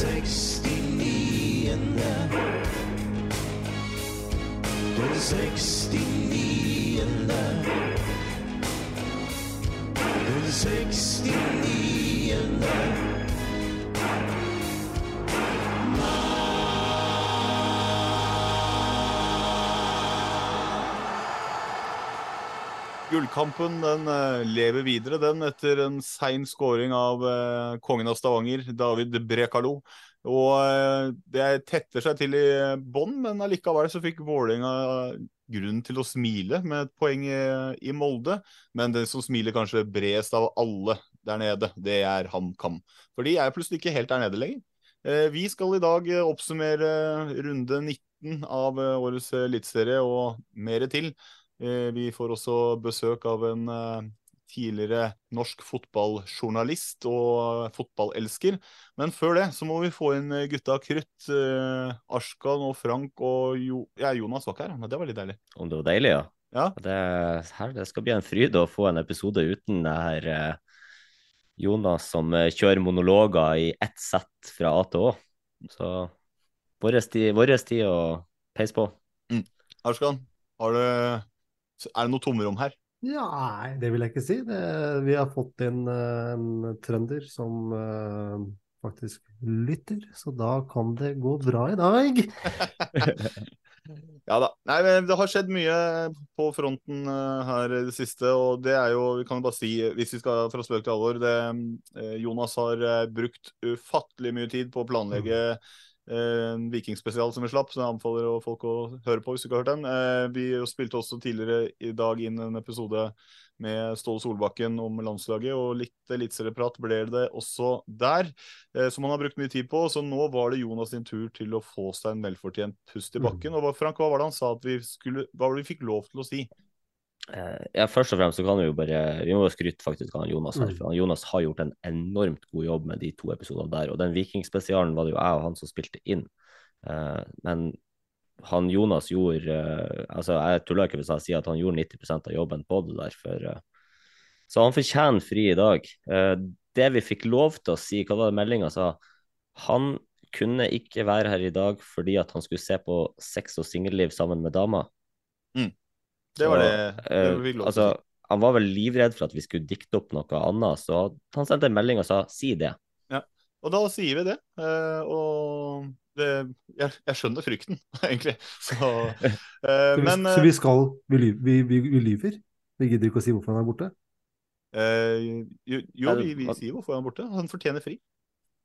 69. Den 69. Den 69. Gullkampen den eh, lever videre, den, etter en sein scoring av eh, kongen av Stavanger, David Brekalo. Og eh, det tetter seg til i bånn, men allikevel så fikk Vålerenga grunn til å smile med et poeng i, i Molde. Men den som smiler kanskje bredest av alle der nede, det er HamKam. For de er plutselig ikke helt der nede lenger. Eh, vi skal i dag eh, oppsummere runde 19 av eh, årets eliteserie og mer til. Eh, Vi får også besøk av en eh, tidligere norsk fotballjournalist og fotballelsker. Men før det så må vi få inn eh, gutta krutt. Arskan og Frank og jo ja, Jonas var ikke her, men det var litt deilig. Om det var deilig, ja. Ja. Det, her, det skal bli en fryd å få en episode uten det her eh, Jonas som eh, kjører monologer i ett sett fra A til Å. Så vår tid, vår tid å peise på. Ashkan, har du, er det noe tomrom her? Ja, nei, det vil jeg ikke si. Det, vi har fått inn eh, en trønder som uh, faktisk lytter, så da kan det gå bra i dag. Ja da. Nei, men Det har skjedd mye på fronten uh, her i det siste. og det er jo, Vi kan jo bare si, hvis vi skal fra spøk til alvor det, uh, Jonas har brukt ufattelig mye tid på å planlegge eh, en vikingspesial som vi slapp, så jeg anbefaler folk å høre på hvis du ikke har hørt den. Eh, vi spilte også tidligere i dag inn en episode med Ståle Solbakken om landslaget, og litt eliteserieprat ble det også der. Eh, som han har brukt mye tid på. Så nå var det Jonas sin tur til å få seg en velfortjent pust i bakken. Og Frank, hva var det han sa at vi skulle Hva var det vi fikk lov til å si? Eh, ja, først og fremst så kan vi jo bare Vi må jo skryte faktisk av Jonas her. Mm. For Jonas har gjort en enormt god jobb med de to episodene der. Og den vikingspesialen var det jo jeg og han som spilte inn. Eh, men han Jonas gjorde eh, Altså, jeg tuller ikke hvis jeg sier at han gjorde 90% av jobben på det der. For, så han fortjener fri i dag. Det vi fikk lov til å si, hva var det meldinga sa? Han kunne ikke være her i dag fordi at han skulle se på sex og singelliv sammen med dama. Det var det, det eh, altså, han var vel livredd for at vi skulle dikte opp noe annet, så han sendte en melding og sa si det. Og da sier vi det. eh, og det, jeg, jeg skjønner frykten, egentlig. Så, eh, Så vi, men så vi skal Vi, ly- vi, vi, vi lyver. Vi gidder ikke å si hvorfor han er borte. eh, jo, jo, vi, vi sier hvorfor han er borte. Han fortjener fri.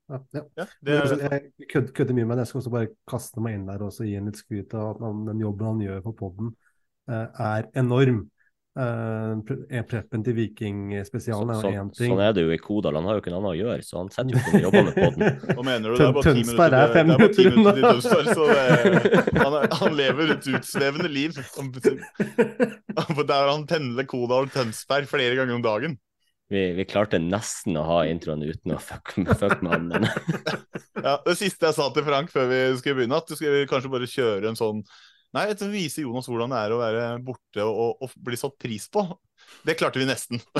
Ja, ja. Ja, det er, Jeg kødder, kødder mye med det. Jeg skal også bare kaste meg inn der og gi en litt skryt av den jobben han gjør på podden, eh, er enorm. Eh, pre- preppen til Vikingspesialen er jo én ting. sånn er det jo i Kodal, han har jo ikke noe annet å gjøre, så han setter jo ikke og jobber med poden. er Tønsberg er fem er minutter unna. Tønsberg, han, han lever et utsvevende liv. Der han pendler Kodal-Tønsberg flere ganger om dagen. Vi, vi klarte nesten å ha introen uten å fuck, fuck med han, Ja, det siste jeg sa til Frank før vi skulle begynne, at du skulle kanskje bare kjøre en sånn Nei, det viser vise Jonas hvordan det er å være borte og, og bli satt pris på. Det klarte vi nesten.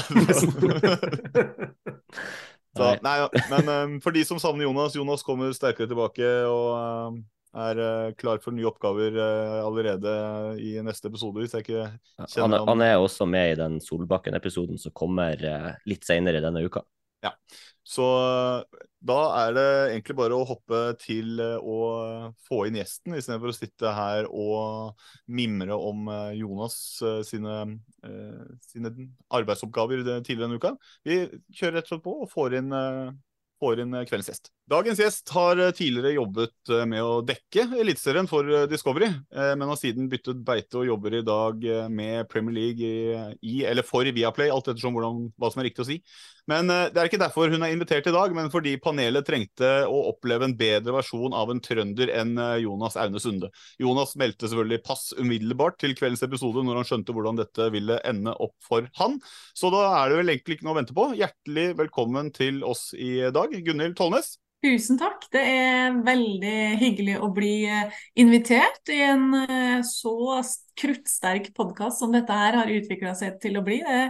Så, Nei. Men um, for de som savner Jonas, Jonas kommer sterkere tilbake og um, er eh, klar for nye oppgaver eh, allerede i neste episode, hvis jeg ikke kjenner han. han er også med i den Solbakken-episoden som kommer eh, litt senere denne uka. Ja. Så da er det egentlig bare å hoppe til eh, å få inn gjesten, istedenfor å sitte her og mimre om eh, Jonas eh, sine, sine arbeidsoppgaver tidligere denne uka. Vi kjører rett og slett på og får inn, får inn kveldens gjest. Dagens gjest har tidligere jobbet med å dekke Eliteserien for Discovery, men har siden byttet beite og jobber i dag med Premier League i, i eller for Viaplay, alt ettersom hvordan, hva som er riktig å si. Men eh, det er ikke derfor hun er invitert i dag, men fordi panelet trengte å oppleve en bedre versjon av en trønder enn eh, Jonas Aune Sunde. Jonas meldte selvfølgelig pass umiddelbart til kveldens episode når han skjønte hvordan dette ville ende opp for han. Så da er det vel egentlig ikke noe å vente på. Hjertelig velkommen til oss i dag, Gunhild Tollnes. Tusen takk. Det er veldig hyggelig å bli eh, invitert i en eh, så kruttsterk podkast som dette her har utvikla seg til å bli. Det,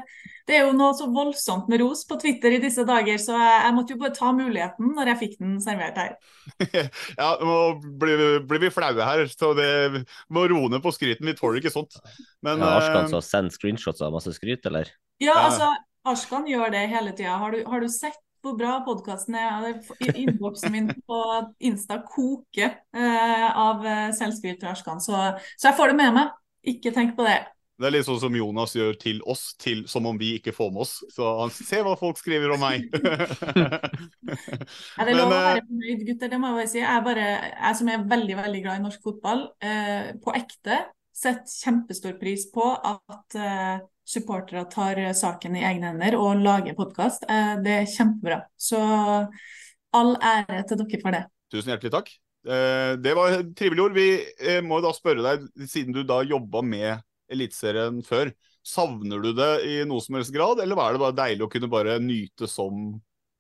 det er jo noe så voldsomt med ros på Twitter i disse dager, så jeg, jeg måtte jo bare ta muligheten når jeg fikk den servert her. ja, nå blir, vi- blir vi flaue her, så det må roe ned på skryten. Vi tåler ikke sånt. Men Ja, Arskan så som sender screenshots av masse skryt, eller? Ja, Ja. altså, Arskan gjør det hele tida. Har, har du sett hvor bra podkasten er? Ja, Innboksen min på Insta koker eh, av eh, selvskryt fra Arskan, så, så jeg får det med meg. Ikke tenk på det. det er litt sånn som Jonas gjør til oss, til, som om vi ikke får med oss. Så han ser hva folk skriver om meg. Er det lov å Men, eh, være fornøyd, gutter? Det må jeg bare si. Jeg, er bare, jeg som er veldig veldig glad i norsk fotball, eh, på ekte setter kjempestor pris på at eh, supportere tar saken i egne hender og lager podkast. Eh, det er kjempebra. Så all ære til dere for det. Tusen hjertelig takk. Eh, Det var trivelige ord. Vi eh, må da spørre deg, siden du da jobba med Eliteserien før, savner du det i noe som helst grad, eller var det bare deilig å kunne bare nyte som,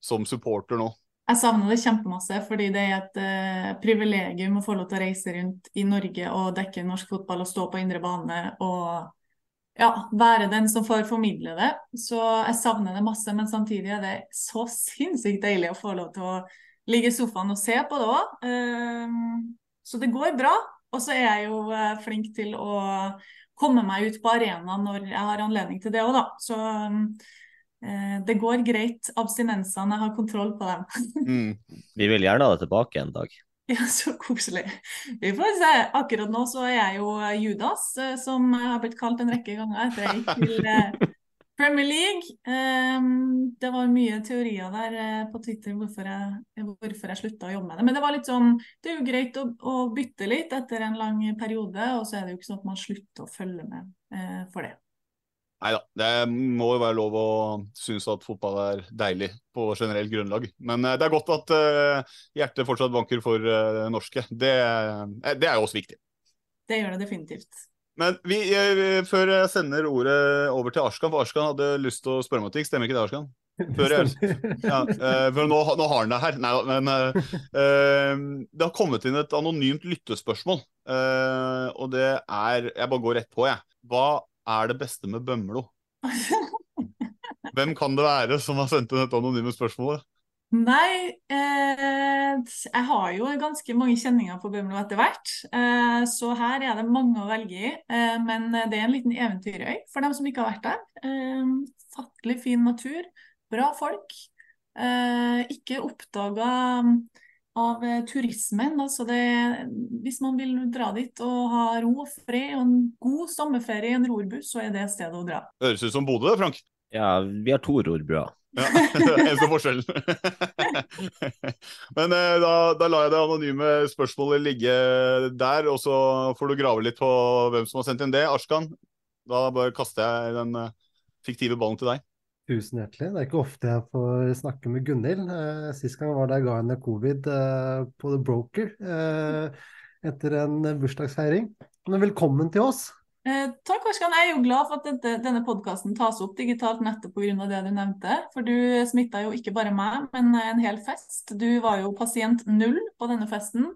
som supporter nå? Jeg savner det kjempemasse, fordi det er et eh, privilegium å få lov til å reise rundt i Norge og dekke norsk fotball og stå på indre bane og ja, være den som får formidle det. Så jeg savner det masse, men samtidig er det så sinnssykt deilig å få lov til å ligge i sofaen og se på det òg. så det går bra. Og så er jeg jo eh, flink til å komme meg ut på arenaen når jeg har anledning til det òg, da. Så eh, det går greit. Abstinensene, jeg har kontroll på dem. Mm. Vi vil gjerne ha det tilbake en dag. Ja, så koselig. Vi får se. Akkurat nå så er jeg jo Judas, eh, som har blitt kalt en rekke ganger etter jeg gikk til eh, Premier League. Ehm, det var mye teorier der eh, på Twitter hvorfor jeg, hvorfor jeg slutta å jobbe med det. Men det var litt sånn, det er jo greit å, å bytte litt etter en lang periode, og så er det jo ikke sånn at man slutter å følge med eh, for det. Nei da, det må jo være lov å synes at fotball er deilig på generelt grunnlag. Men eh, det er godt at eh, hjertet fortsatt banker for det norske. Det, eh, det er jo også viktig. Det gjør det definitivt. Men vi, eh, før jeg sender ordet over til Arskan, for Arskan hadde lyst til å spørre meg om ting, stemmer ikke det, Arskan? Før jeg, ja, eh, for nå, nå har han det her. Nei da, men eh, eh, det har kommet inn et anonymt lyttespørsmål. Uh, og det er Jeg bare går rett på, jeg. Hva er det beste med Bømlo? Hvem kan det være som har sendt inn dette anonyme spørsmålet? Nei, eh, jeg har jo ganske mange kjenninger på Bømlo etter hvert. Eh, så her er det mange å velge i. Eh, men det er en liten eventyrøy for dem som ikke har vært der. Eh, fattelig fin natur, bra folk. Eh, ikke oppdaga av eh, turismen. Altså det, hvis man vil dra dit og ha ro og fred og en god sommerferie i en rorbuss, så er det stedet å dra. Høres ut som Bodø, Frank. Ja, vi har to rorbrua. Ja, Eneste forskjellen. Men eh, da, da lar jeg det anonyme spørsmålet ligge der, og så får du grave litt på hvem som har sendt inn det. Arskan, da bare kaster jeg den eh, fiktive ballen til deg. Tusen hjertelig. Det er ikke ofte jeg får snakke med Gunhild. Eh, sist gang var det jeg ga henne covid eh, på The Broker eh, etter en bursdagsfeiring. Men velkommen til oss. Eh, takk, Arskan. Jeg er jo glad for at dette, denne podkasten tas opp digitalt nettopp pga. det du nevnte. For du smitta jo ikke bare meg, men en hel fest. Du var jo pasient null på denne festen.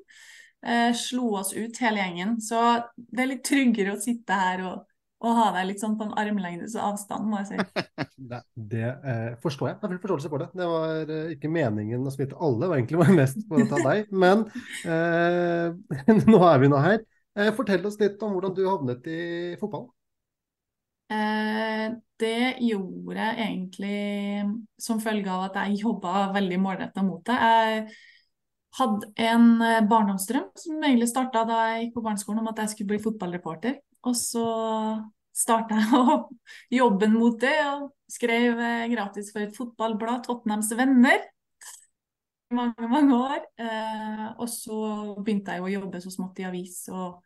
Eh, slo oss ut hele gjengen. Så det er litt tryggere å sitte her og å ha deg litt sånn på en armlengdes avstand, må jeg si. Det, det eh, forstår jeg. Jeg har full forståelse for det. Det var eh, ikke meningen å smitte alle, det var egentlig bare mest for å ta deg. Men eh, nå er vi nå her. Eh, fortell oss litt om hvordan du havnet i fotball. Eh, det gjorde jeg egentlig som følge av at jeg jobba veldig målretta mot det. Jeg hadde en eh, barndomsdrøm som egentlig starta da jeg gikk på barneskolen, om at jeg skulle bli fotballreporter. Og så starta jeg jobben mot det, og skrev eh, gratis for et fotballblad, Tottenhams Venner, i mange, mange år. Eh, og så begynte jeg å jobbe så smått i avis, og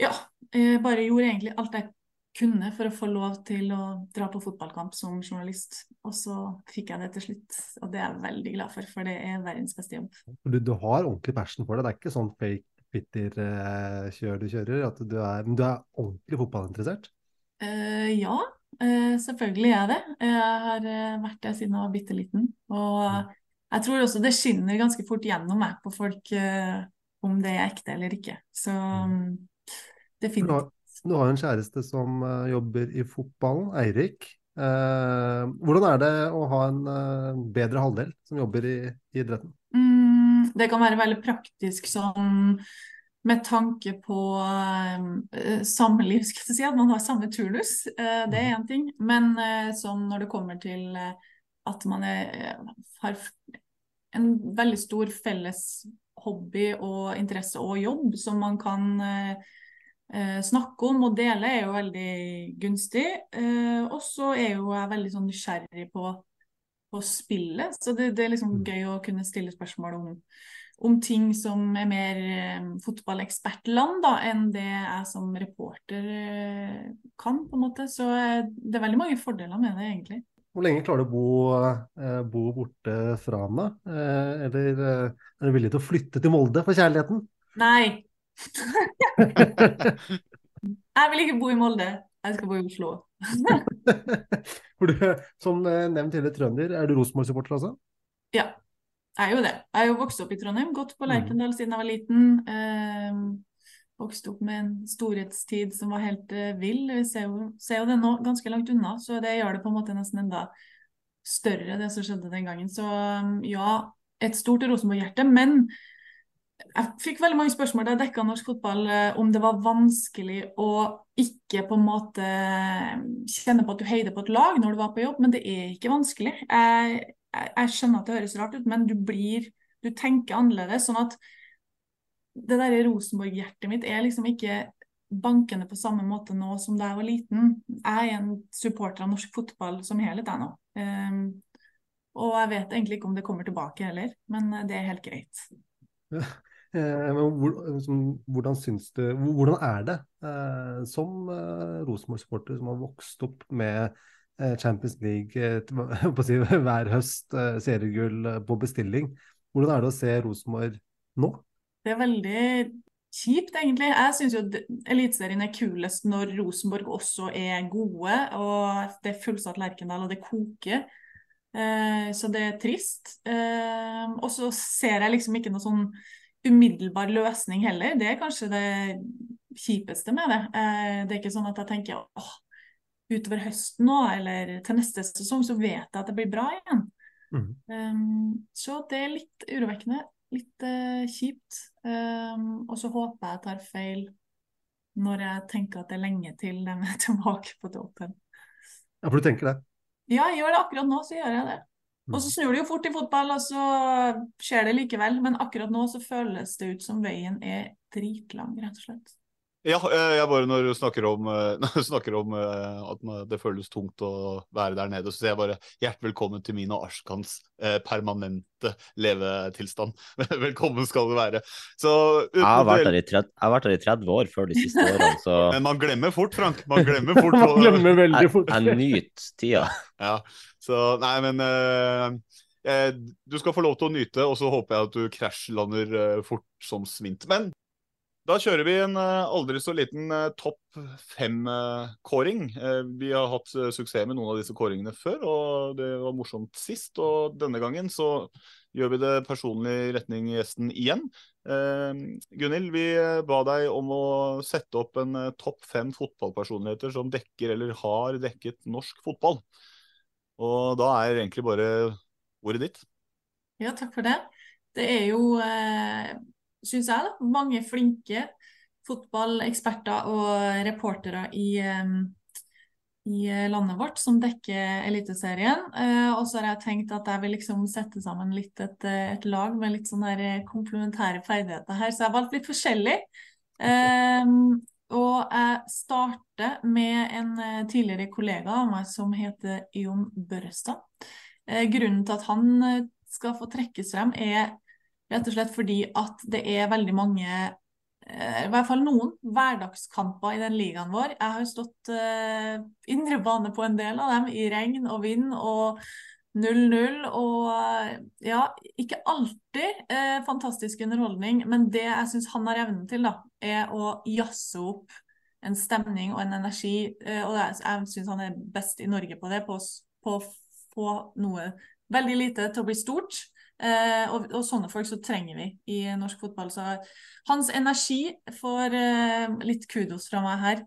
ja, jeg bare gjorde egentlig alt jeg kunne for å få lov til å dra på fotballkamp som journalist. Og så fikk jeg det til slutt, og det er jeg veldig glad for, for det er verdens beste jobb. Du, du har ordentlig passion for det, det er ikke sånn fake Twitter-kjør du kjører, at du er, du er ordentlig fotballinteressert? Uh, ja, uh, selvfølgelig er jeg det. Jeg har uh, vært der siden jeg var bitte liten. Og jeg tror også det skinner ganske fort gjennom meg på folk om det er ekte eller ikke. Så um, definitivt. Du har jo en kjæreste som jobber i fotballen, Eirik. hvordan er det å ha en bedre halvdel som jobber i, i idretten? Det kan være veldig praktisk sånn med tanke på uh, samliv, skal jeg si, at man har samme turnus. Uh, det er én ting. Men uh, sånn når det kommer til at man er, har en veldig stor felles hobby og interesse og jobb som man kan snakke om og dele, er jo veldig gunstig. og så er jo jeg veldig sånn nysgjerrig på, på spillet, så det, det er liksom mm. gøy å kunne stille spørsmål om om ting som er mer eh, fotballekspertland da, enn det jeg som reporter eh, kan. på en måte. Så eh, det er veldig mange fordeler med det, egentlig. Hvor lenge klarer du å bo, bo borte fra henne? Eller er du villig til å flytte til Molde for kjærligheten? Nei. jeg vil ikke bo i Molde. Jeg skal bo i Oslo. du, som nevnt hele trønder, er du Rosenborg-supporter altså? Ja. Jeg er jo det. Jeg er jo vokst opp i Trondheim, gått på mm. Siden jeg var liten. Eh, vokst opp med en storhetstid som var helt eh, vill. Vi ser jo, ser jo, det nå ganske langt unna, så det gjør det på en måte nesten enda større, det som skjedde den gangen. Så um, ja, et stort Rosenborg-hjerte. Men jeg fikk veldig mange spørsmål da jeg dekka norsk fotball eh, om det var vanskelig å ikke på en måte eh, kjenne på at du heide på et lag når du var på jobb, men det er ikke vanskelig. Jeg jeg skjønner at det høres rart ut, men du blir Du tenker annerledes. Sånn at det derre Rosenborg-hjertet mitt er liksom ikke bankende på samme måte nå som da jeg var liten. Jeg er en supporter av norsk fotball som helhet, jeg nå. Um, og jeg vet egentlig ikke om det kommer tilbake heller, men det er helt greit. Eh, hvordan, du, hvordan er det eh, som eh, Rosenborg-supporter som har vokst opp med Champions League si, hver høst, seriegull på bestilling. Hvordan er det å se Rosenborg nå? Det er veldig kjipt, egentlig. Jeg syns jo Eliteserien er kulest når Rosenborg også er gode, og det er fullsatt Lerkendal, og det koker. Så det er trist. og så ser jeg liksom ikke noe sånn umiddelbar løsning heller. Det er kanskje det kjipeste med det. det er ikke sånn at jeg tenker åh, utover høsten nå, eller til neste sesong, så vet jeg at det blir bra igjen. Mm. Så det er litt urovekkende. Litt kjipt. Og så håper jeg jeg tar feil når jeg tenker at det er lenge til de er tilbake på toppen. Ja, for du tenker det? Ja, jeg gjør det akkurat nå, så gjør jeg det. Og så mm. snur det jo fort i fotball, og så skjer det likevel. Men akkurat nå så føles det ut som veien er dritlang, rett og slett. Ja, eh, jeg bare når du snakker om, eh, når du snakker om eh, at det føles tungt å være der nede, så sier jeg bare hjertelig velkommen til min og Ashkans permanente levetilstand. Velkommen skal du være. Så, jeg, har vært der i 30, jeg har vært der i 30 år før de siste årene, så Men man glemmer fort, Frank. Man glemmer fort. man glemmer veldig fort. Jeg, jeg nyter tida. Ja, så nei, men uh, du skal få lov til å nyte, og så håper jeg at du krasjlander fort som svint. Men Da kjører vi en eh, aldri så liten eh, topp fem-kåring. vi har hatt eh, suksess med noen av disse kåringene før, og det var morsomt sist. Og denne gangen så gjør vi det personlig i retning gjesten igjen. Eh, Gunhild, vi ba deg om å sette opp en eh, topp fem fotballpersonligheter som dekker eller har dekket norsk fotball. Og da er egentlig bare ordet ditt. Ja, takk for det. Det er jo, eh, syns jeg, da, mange flinke fotballeksperter og reportere i, i landet vårt som dekker Eliteserien. Eh, og så har jeg tenkt at jeg vil liksom sette sammen litt et, et lag med litt sånne komplementære ferdigheter her, så jeg har valgt litt forskjellig. Um, og jeg starter med en eh, tidligere kollega av meg som heter Jon Børrestad. Eh, grunnen til at han skal få trekkes frem, er rett og slett fordi at det er veldig mange eh, i hvert fall noen hverdagskamper i den ligaen vår. Jeg har stått uh, indre bane på en del av dem, i regn og vind og 0-0. Og uh, ja, ikke alltid uh, fantastisk underholdning, men det jeg syns han har evnen til, da, er å jazze opp en stemning og en energi. og jeg, jeg syns han er best i Norge på det, på å få noe veldig lite til å bli stort. Eh, og, og, sånne folk så trenger vi i norsk fotball. Så hans energi får eh, litt kudos fra meg her.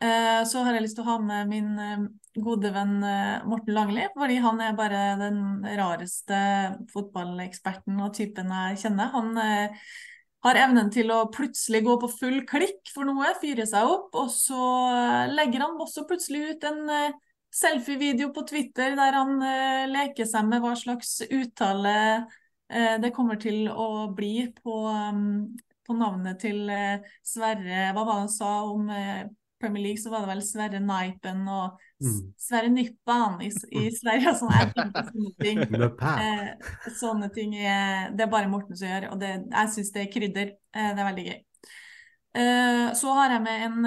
Eh, så har jeg lyst til å ha med min eh, gode venn eh, Morten Langli, fordi han er bare den rareste fotballeksperten og typen jeg kjenner. Han eh, har evnen til å plutselig gå på full klikk for noe, fyre seg opp, og så legger han også plutselig ut en selfie-video på Twitter der han uh, leker seg med hva slags uttale uh, det kommer til å bli på, um, på navnet til uh, Sverre Hva var det han sa om Premier League, så var det vel Sverre Neipen og Mm. Sverre Nippan i, i Sverige. Sånn, sånne ting. Nøppan. Eh, sånne ting er, det er bare Morten som gjør, og det, jeg syns det er krydder. Det er veldig gøy. Så har jeg med en,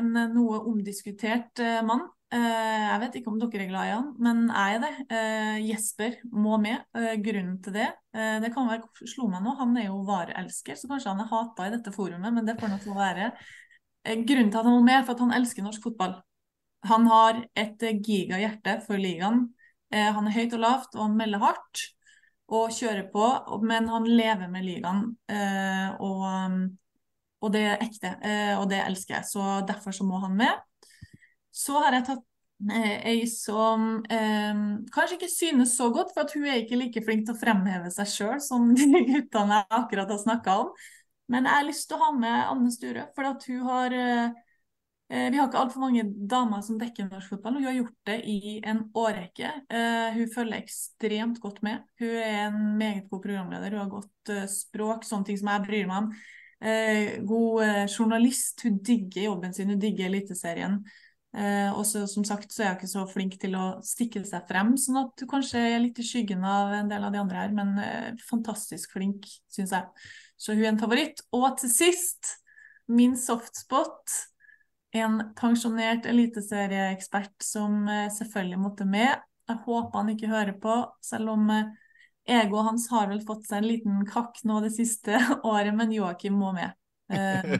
en noe omdiskutert mann. Eh, jeg vet ikke om dere er glad i han, men jeg er det. Eh, Jesper må med. Eh, grunnen til det Det kan være slo meg nå, han er jo vareelsker, så kanskje han er hata i dette forumet, men det får nå få være. Grunnen til at han må med, er for at han elsker norsk fotball. Han har et gigahjerte for ligaen. Han er høyt og lavt, og han melder hardt og kjører på, men han lever med ligaen. Og, og det er ekte, og det elsker jeg. Så derfor så må han med. Så har jeg tatt eh, ei som eh, kanskje ikke synes så godt, for hun er ikke like flink til å fremheve seg sjøl som de guttene jeg akkurat har snakka om. Men jeg har lyst til å ha med Anne Sture, for hun har eh, vi har ikke altfor mange damer som dekker norsk fotball, og hun har gjort det i en årrekke. Eh, hun følger ekstremt godt med. Hun er en meget god programleder, hun har godt uh, språk, sånne ting som jeg bryr meg om. God journalist, hun digger jobben sin, hun digger Eliteserien. Eh, og som sagt så er jeg ikke så flink til å stikke seg frem, sånn at du kanskje er litt i skyggen av en del av de andre her, men eh, fantastisk flink, syns jeg. Så hun er en favoritt. Og til sist, min softspot. En pensjonert eliteserieekspert som eh, selvfølgelig måtte med. Jeg håper han ikke hører på, selv om eh, egoet hans har vel fått seg en liten kakk nå det siste året, men Joakim må med. Eh,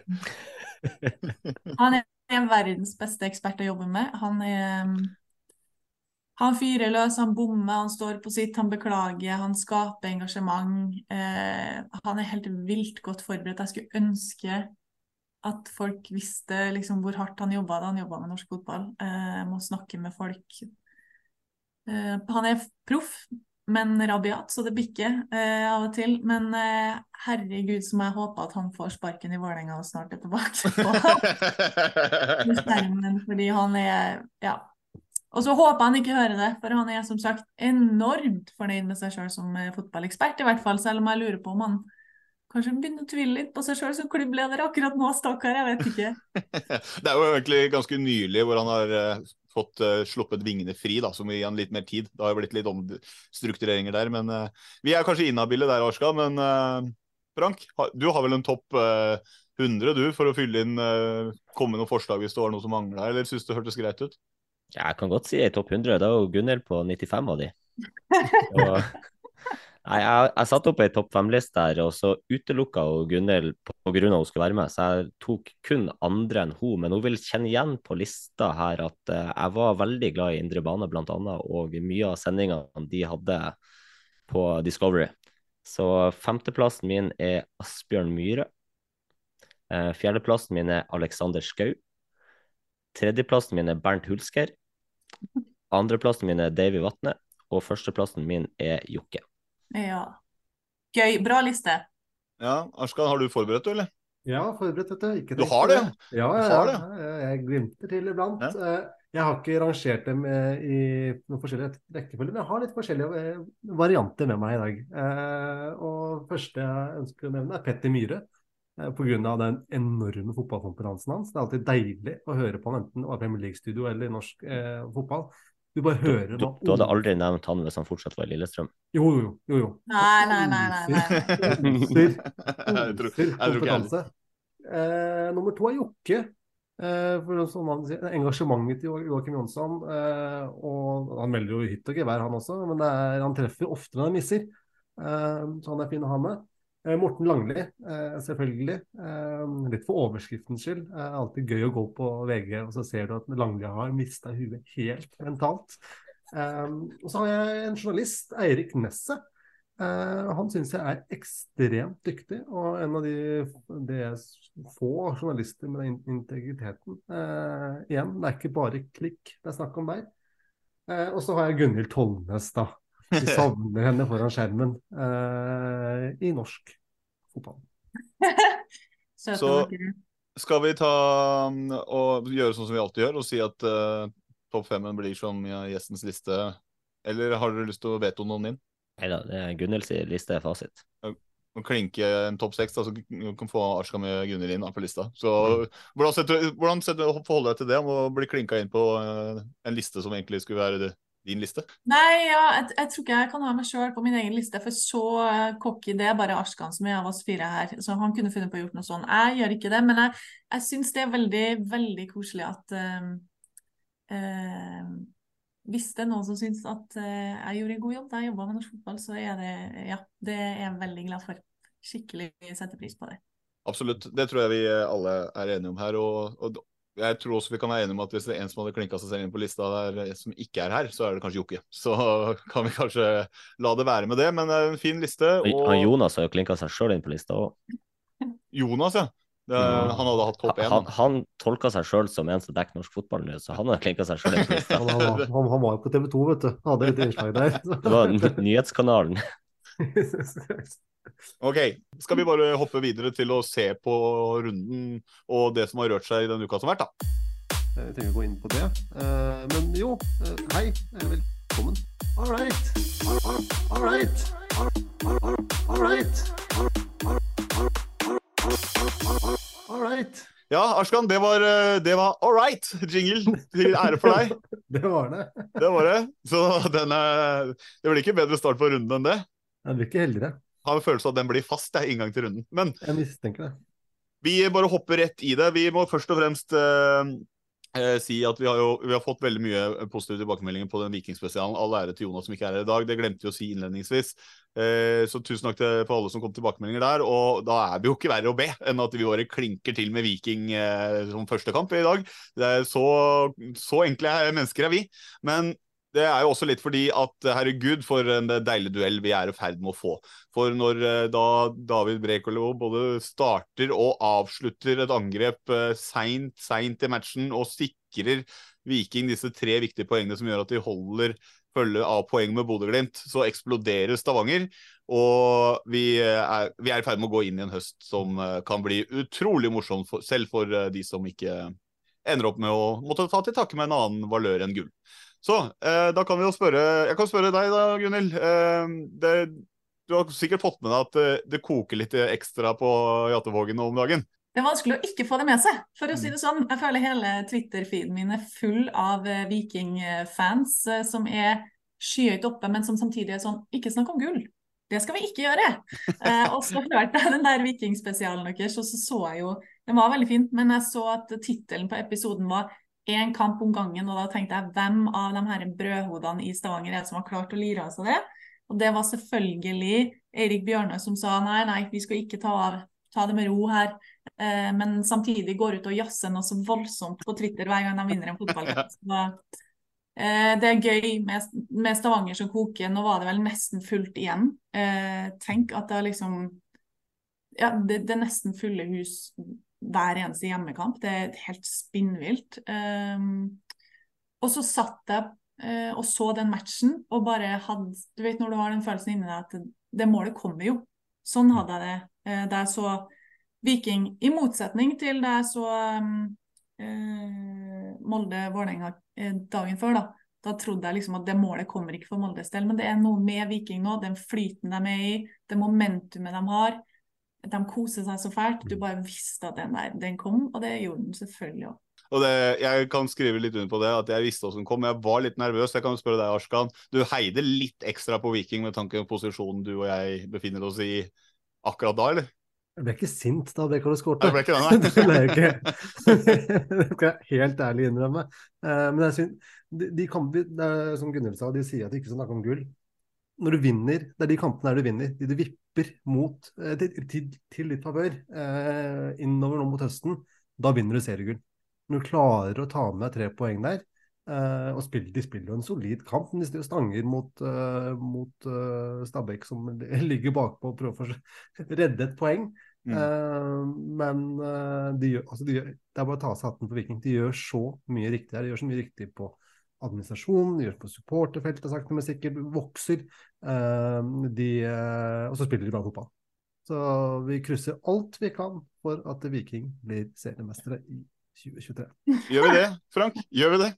han er er verdens beste ekspert å jobbe med. Han er um, han fyrer løs, han bommer, han står på sitt, han beklager, han skaper engasjement. Eh, han er helt vilt godt forberedt. Jeg skulle ønske at folk visste liksom hvor hardt han jobba da han jobba med norsk fotball. Eh, må snakke med folk. Eh, han er proff, men rabiat, så det bikker eh, av og til. Men eh, herregud, som jeg håper at han får sparken i Vålerenga og snart er tilbake på skjermen, fordi han er ja. Og så håper han ikke hører det, for han er som sagt enormt fornøyd med seg sjøl som eh, fotballekspert, i hvert fall, selv om jeg lurer på om han kanskje begynner å tvile litt på seg sjøl som klubbleder akkurat nå, stakkar, jeg vet ikke. det er jo egentlig ganske nylig hvor han har uh, fått uh, sluppet vingene fri, da, som vil gi han litt mer tid. Det har jo blitt litt omstruktureringer der, men uh, vi er kanskje inhabile der, Arska. Men Frank, du har vel en topp 100 du, for å fylle inn komme noen forslag hvis det var noe som mangla, eller syns det hørtes greit ut? Ja, jeg kan godt si topp 100. Da er jo Gunnhild på 95 av de. Og Nei, jeg, jeg satte opp ei topp fem-liste her, og så utelukka hun Gunhild pga. hun skulle være med. Så jeg tok kun andre enn hun, men hun vil kjenne igjen på lista her at uh, jeg var veldig glad i indre bane, annet, og mye av sendingene de hadde på Discovery. Så femteplassen min er Asbjørn Myhre. Uh, fjerdeplassen min er Alexander Skau. Tredjeplassen min er Bernt Hulsker. Andreplassen min er Davy Vatne. Og førsteplassen min er Jokke. Ja. Gøy. Bra liste. Ja, Arskan, har du forberedt du, eller? Ja, forberedt, vet du. Ikke Du har det, ja? Ja, Du ja, har ja. Jeg glimter til iblant. Ja. Eh, Jeg har ikke rangert dem eh, i noen forskjellige rekkefølger, men jeg har litt forskjellige eh, varianter med meg i dag. Eh, Og første jeg ønsker å nevne, er Petter Myhre. Pga. På grunn av den enorme fotballkompetansen hans. Det er alltid deilig å høre på han, enten det var Premier League-studio eller i norsk eh, fotball. Du bare hører du, du hadde aldri nevnt han hvis han fortsatt var i Lillestrøm. Jo, jo, jo. jo. Nei, nei, nei. nei, nei. Oser, oser jeg tror ikke jeg kompetanse. Eh, nummer to er Jokke. Eh, for som han sier, engasjementet til Jo- Joakim Jonsson. Eh, og han melder jo hytt og gevær, han også, men det er, han treffer oftere enn han misser. Eh, så han er fin å ha med. Eh, Morten Langli, eh, selvfølgelig. Eh, litt for overskriftens skyld. Det er alltid gøy å gå på VG, og så ser du at Langli har mista huet helt mentalt. Og så har jeg en journalist, Eirik Nesset. Han syns jeg er ekstremt dyktig, og en av de, de få journalister med den integriteten. Igjen, det er ikke bare klikk det er snakk om der. Og så har jeg Gunhild Tollnes, da. Vi savner henne foran skjermen eh, i norsk fotball. Så- Skal vi ta um, og gjøre sånn som vi alltid gjør, og si at uh, topp femmen blir som gjestens liste? Eller har dere lyst til å veto noen inn? Nei da, Gunhilds liste er fasit. Å klinke en topp seks, så du kan få Arska med Gunhild inn da, på lista. Så Hvordan, setter, hvordan setter, forholder du deg til det om å bli klinka inn på uh, en liste som egentlig skulle være det, din liste? Nei, ja, jeg, jeg tror ikke jeg kan ha meg sjøl på min egen liste, for så uh, cocky det er bare Askan som er av oss fire her. Så han kunne funnet på å gjort noe sånt. Jeg gjør ikke det, men jeg, jeg syns det er veldig, veldig koselig at um, eh, Hvis det er noen som syns at eh, jeg gjorde en god jobb da jeg jobba med norsk fotball, så er det Ja, det er jeg veldig glad for. Skikkelig setter pris på det. Absolutt. Det tror jeg vi eh, alle er enige om her. Og, og jeg tror også vi kan være enige om at hvis det er en som hadde klinka seg selv inn på lista der, eh, som ikke er her, så er det kanskje Jokke. Så kan vi kanskje la det være med det. Men det er en fin liste. Og... Han Jonas har jo klinka seg sjøl inn på lista òg. Jonas, ja. Det, han hadde hatt topp én. Han, han tolka seg sjøl som en som dekker norsk fotball nå, så han har klinka seg sjøl inn på lista. Han, han, var- han, han var jo på TV 2, vet du. Hadde et innslag der. Det var nyhetskanalen. Ok, skal vi bare hoppe videre til å se på runden og det som har rørt seg i den uka som har vært, da. Jeg trenger å gå inn på det. Eh, men jo, eh, hei. eh, Velkommen. All right. All right. All right. All right. Ja, Arskan, det var, eh, det var all right jingle til ære for deg. Det var det. Det var det. Så den er, det blir ikke bedre start på runden enn det. Jeg blir ikke heldigere. Har en følelse av at den blir fast, jeg, inngang til runden. Men Jeg mistenker det. vi bare hopper rett i det. Vi må først og fremst eh, eh, si at vi har jo vi har fått veldig mye positive tilbakemeldinger på den Vikingspesialen. All ære til Jonas som ikke er her i dag. Det glemte vi å si innledningsvis. Eh, så tusen takk til, for alle som kom tilbakemeldinger der. Og da er vi jo ikke verre å be enn at vi bare klinker til med Viking eh, som første kamp i dag. Det så, så enkle er mennesker er vi. Men det er jo også litt fordi at herregud, for en deilig duell vi er i ferd med å få. For når eh, da David Brekolo både starter og avslutter et angrep eh, seint, seint i matchen og sikrer Viking disse tre viktige poengene som gjør at de holder følge av poeng med Bodø-Glimt, så eksploderer Stavanger. Og vi er, vi er i ferd med å gå inn i en høst som eh, kan bli utrolig morsom, for, selv for eh, de som ikke ender opp med å måtte ta til takke med en annen valør enn gull. Så eh, da kan vi jo spørre Jeg kan spørre deg da, Gunhild. Eh, du har sikkert fått med deg at eh, det koker litt ekstra på Jattevågen om dagen? Det er vanskelig å ikke få det med seg, for å si det sånn. Jeg føler hele Twitter-feeden min er full av vikingfans som er skyhøyt oppe, men som samtidig er sånn Ikke snakk om gull! Det skal vi ikke gjøre! Eh, og så hørte jeg den der Vikingspesialen deres, og så så jeg jo Den var veldig fin, men jeg så at tittelen på episoden var én kamp om gangen, og da tenkte jeg hvem av de her brødhodene i Stavanger er det som har klart å lire av seg det? Og det var selvfølgelig Eirik Bjørnøy som sa nei, nei, vi skal ikke ta, av, ta det med ro her. Eh, men samtidig går ut og jazzer noe så voldsomt på Twitter hver gang de vinner en fotballkamp. Eh, det er gøy med, med, Stavanger som koker. Nå var det vel nesten fullt igjen. Eh, tenk at det er liksom Ja, det, det, er nesten fulle hus hver eneste hjemmekamp. Det er helt spinnvilt. Um, og så satt jeg uh, og så den matchen og bare hadde Du vet når du har den følelsen inni deg at det, målet kommer jo. Sånn hadde jeg det uh, da jeg så Viking, i motsetning til da jeg så um, uh, Molde-Vålerenga dagen før. da da trodde jeg liksom at det målet kommer ikke for Moldes del, men det er noe med Viking nå. Den flyten de er i, det momentumet de har de koser seg så fælt. Du bare visste at den der, den kom, og det gjorde den selvfølgelig òg. Og det, Jeg kan skrive litt under på det, at jeg visste hvordan den kom. Jeg var litt nervøs. Jeg kan spørre deg, Arskan. Du heide litt ekstra på Viking med tanke på posisjonen du og jeg befinner oss i akkurat da, eller? Jeg ble ikke sint da Bekalo skåret. Det ble ikke det, det ble jeg ikke. det skal jeg helt ærlig innrømme. Uh, men jeg synes, de, de kan, som Gunnhild sa, de sier at de ikke skal snakke om gull når du vinner, det er de kampene der du vinner, de du vipper mot, eh, til, til, til ditt favør eh, innover nå mot høsten, da vinner du seriegull. Når du klarer å ta med tre poeng der, eh, og spiller, de spiller jo en solid kamp, men de stanger mot, eh, mot eh, Stabæk som ligger bakpå og prøver å redde et poeng. Mm. Uh, men de gjør, altså de gjør, det er bare å ta seg hatten på Viking. De gjør så mye riktig her. De gjør så mye riktig på administrasjon, gjør på supporterfeltet sakte, men sikkert, vokser. Uh, de, uh, og så spiller de bra fotball. Så vi krysser alt vi kan for at Viking blir seriemestere i 2023. Gjør vi det, Frank? Gjør vi det?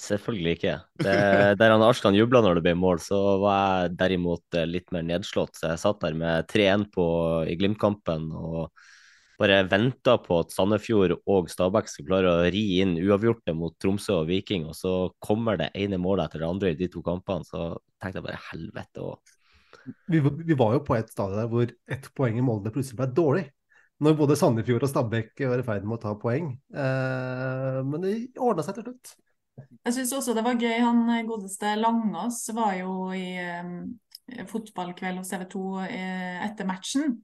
Selvfølgelig ikke. Det, der han Arskan jubla når det ble mål, så var jeg derimot eh, litt mer nedslått. Så jeg satt der med 3-1 i Glimt-kampen og bare venter på at Sandefjord og Stabæk skal klare å ri inn uavgjorte mot Tromsø og Viking, og så kommer det ene målet etter det andre i de to kampene, så tenkte jeg bare helvete òg. Vi, vi, var jo på et stadium der hvor ett poeng i Molde plutselig ble dårlig. Når både Sandefjord og Stabæk var i ferd med å ta poeng. Eh, men det ordna seg til slutt. Jeg syns også det var gøy. Han godeste Langås var jo i eh, fotballkveld hos TV 2 eh, etter matchen.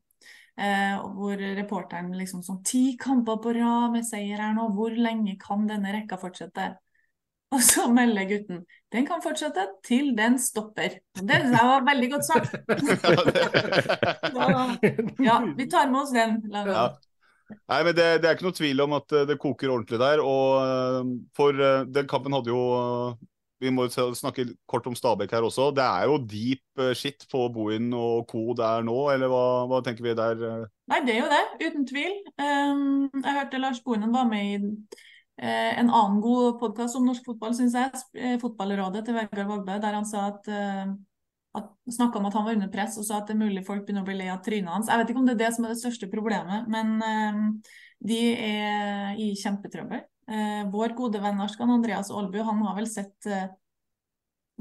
Eh, hvor reporteren liksom sånn Ti kamper på rad med seier her nå, hvor lenge kan denne rekka fortsette? Og så melder gutten den kan fortsette til den stopper. Det var veldig godt sagt. ja, vi tar med oss den. Ja. Nei, men det, det, er ikke noe tvil om at eh, det koker ordentlig der. og eh, For den kampen hadde jo vi må snakke kort om Stabæk her også. Det er jo deep eh, shit på Bohin og co. der nå, eller hva, hva, tenker vi der? Eh? Nei, det er jo det, uten tvil. Um, jeg hørte Lars Bohinen var med i uh, en annen god podkast om norsk fotball, syns jeg. Fotballrådet til Vegard Vågbø, der han sa at, uh, snakka om at han var under press, og sa at det er mulig folk begynner å bli lei av trynet hans. Jeg vet ikke om det er det som er det største problemet, men uh, de er i kjempetrøbbel. Eh, vår gode venn Arskan Andreas Aalbu han har vel sett eh,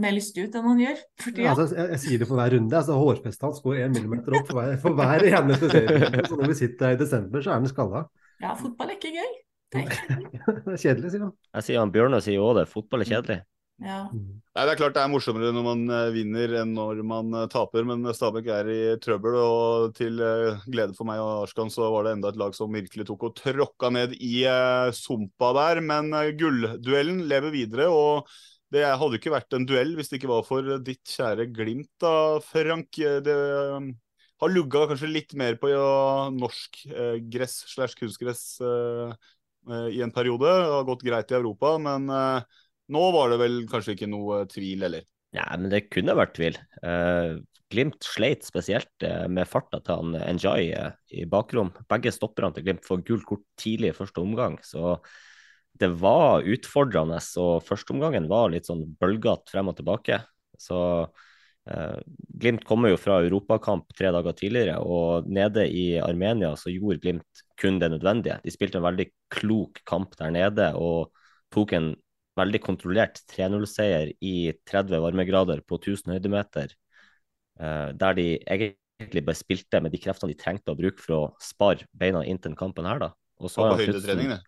mer lystig ut enn han gjør for tida. Ja, altså, jeg, jeg, sier det for hver runde. altså Hårfestet hans går én millimeter opp for hver, for hver eneste serie. Så når vi sitter her i desember, så er han skalla. Ja, fotball er ikke gøy. Det er, det er kjedelig, sier han. Jeg sier han Bjørnar sier òg det. Fotball er kjedelig. Ja. Nei, Det er klart det er morsommere når man eh, vinner enn når man eh, taper, men Stabæk er i trøbbel. og Til eh, glede for meg og Arskan så var det enda et lag som virkelig tok og tråkka ned i sumpa der. Men gullduellen lever videre. og det hadde ikke vært en duell hvis det ikke var for ditt kjære Glimt, da, Frank. Det har lugga kanskje litt mer på norsk eh, gress slash kunstgress eh, i en periode. Det har gått greit i Europa, men eh, nå var det vel kanskje ikke noe tvil, eller? Ja, men det kunne vært tvil. Uh, Glimt sleit spesielt uh, med farta til han Enjoy uh, i bakrom. Begge stopperne til Glimt får gult kort tidlig i første omgang, så det var utfordrende. Og førsteomgangen var litt sånn bølgete frem og tilbake. Så Glimt kommer jo fra europakamp tre dager tidligere, og nede i Armenia så gjorde Glimt kun det nødvendige. De spilte en veldig klok kamp der nede og tok en veldig kontrollert 3-0-seier i 30 varmegrader på 1000 høydemeter, uh, der de egentlig bare spilte med de kreftene de trengte å bruke for å spare beina inn til kampen her, da. Og så har Knutsen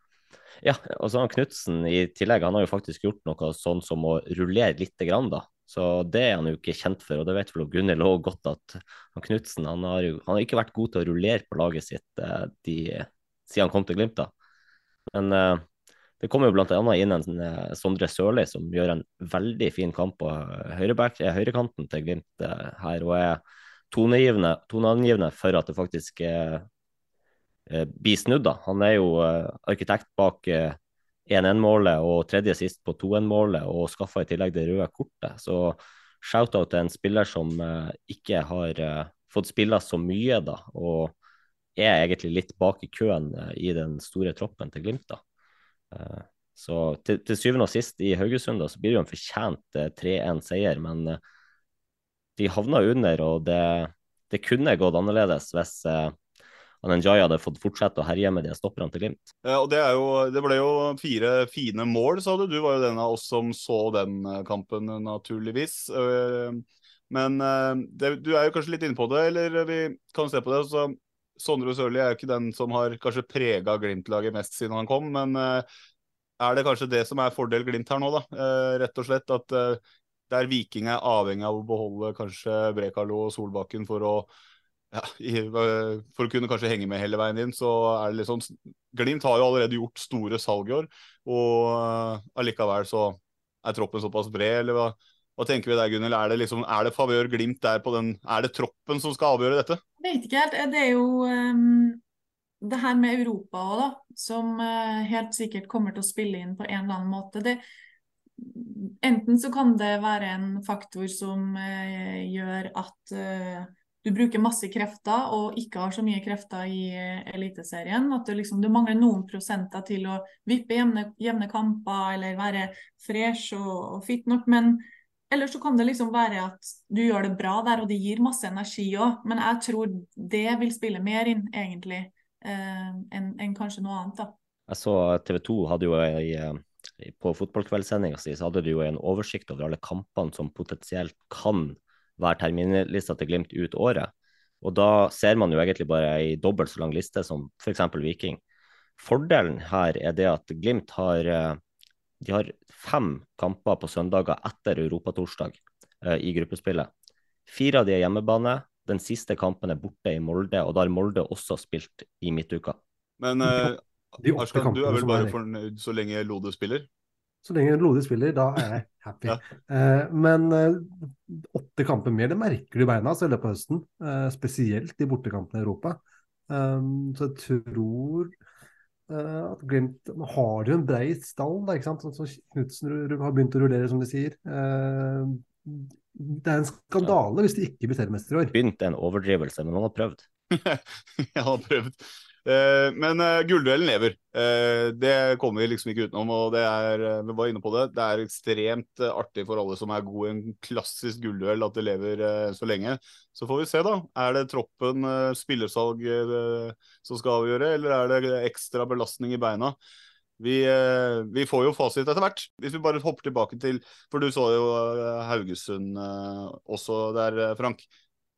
ja, og så har Knutsen i tillegg han har jo faktisk gjort noe sånn som å rullere lite grann, da. Så det er han jo ikke kjent for, og det vet vel Gunhild òg godt at han Knutsen han har jo han har ikke vært god til å rullere på laget sitt eh, de, siden han kom til Glimt. da. Men eh, det kommer jo annet inn en eh, Sondre Sørli som gjør en veldig fin kamp på høyreback, høyrekanten til Glimt her, og er toneangivende, toneangivende for at det faktisk blir snudd. da. Han er jo arkitekt bak 1-1-målet og tredje sist på 2-1-målet og skaffa i tillegg det røde kortet. Så shout-out til en spiller som ikke har fått spille så mye, da, og er egentlig litt bak i køen i den store troppen til Glimt. da. Så til, til, syvende og sist i Haugesund da, så blir det jo en fortjent 3-1-seier, men de havna under, og det, det kunne gått annerledes hvis Njay hadde fått fortsette å herje med de stopperne til Glimt. Ja, og det, jo, det, ble jo fire fine mål, sa du. Du var jo den av oss som så den eh, kampen, naturligvis. Eh, men eh, det, du er jo kanskje litt inne på det, eller vi kan se på det. så Sondre Sørli er jo ikke den som har kanskje prega Glimt-laget mest siden han kom, men er det kanskje det som er fordel Glimt her nå, da? Rett og slett at der Viking er avhengig av å beholde kanskje Brekalo og Solbakken for å ja, for å kunne kanskje henge med hele veien inn, så er det liksom Glimt har jo allerede gjort store salg i år, og allikevel så er troppen såpass bred, eller hva, hva tenker vi der, Gunnhild? Er det liksom, det favør Glimt der på den Er det troppen som skal avgjøre dette? Jeg vet ikke helt. Det er jo um, det her med Europa òg, da, som uh, helt sikkert kommer til å spille inn på en eller annen måte. Det, enten så kan det være en faktor som uh, gjør at du bruker masse krefter og ikke har så mye krefter i Eliteserien. At du, liksom, du mangler noen prosenter til å vippe jevne kamper eller være fresh og, og, fit nok. Men ellers så kan det liksom være at du gjør det bra der, og det gir masse energi òg. Men jeg tror det vil spille mer inn, egentlig, eh, enn en kanskje noe annet. da. Jeg så TV 2 hadde jo ei eh, på fotballkveldssendinga si så hadde de jo en oversikt over alle kampene som potensielt kan være terminlista til Glimt ut året. Og da ser man jo egentlig bare ei dobbelt så lang liste som f.eks. Viking. Fordelen her er det at Glimt har, eh, de har fem kamper på søndager etter europatorsdag eh, i gruppespillet. Fire av de er hjemmebane. Den siste kampen er borte i Molde, og da har Molde også spilt i midtuka. Men uh, Arskan, du er vel bare fornøyd så lenge Lode spiller? Så lenge Lode spiller, da er jeg happy. ja. eh, men eh, åtte kamper mer, det merker du i beina altså, i løpet av høsten. Eh, spesielt i bortekampene i Europa. Um, så jeg tror eh, at Glimt har jo en brei stall, da, ikke sant? Sånn som Knutsen har begynt å rullere, som de sier. Eh, det er en skandale ja. hvis de ikke blir seriemester i år. Begynt er en overdrivelse, men han har prøvd. jeg har prøvd. Eh, men uh, gullduellen lever. Uh, det kommer vi liksom ikke utenom. og det er, vi var inne på det, det er ekstremt artig for alle som er gode i en klassisk gullduell, at det lever så lenge. Så får vi se, da. Er det troppen, spillersalg som skal avgjøre, eller er det ekstra belastning i beina? Vi, vi, får jo fasit etter hvert. Hvis vi bare hopper tilbake til For du så jo Haugesund også der, Frank.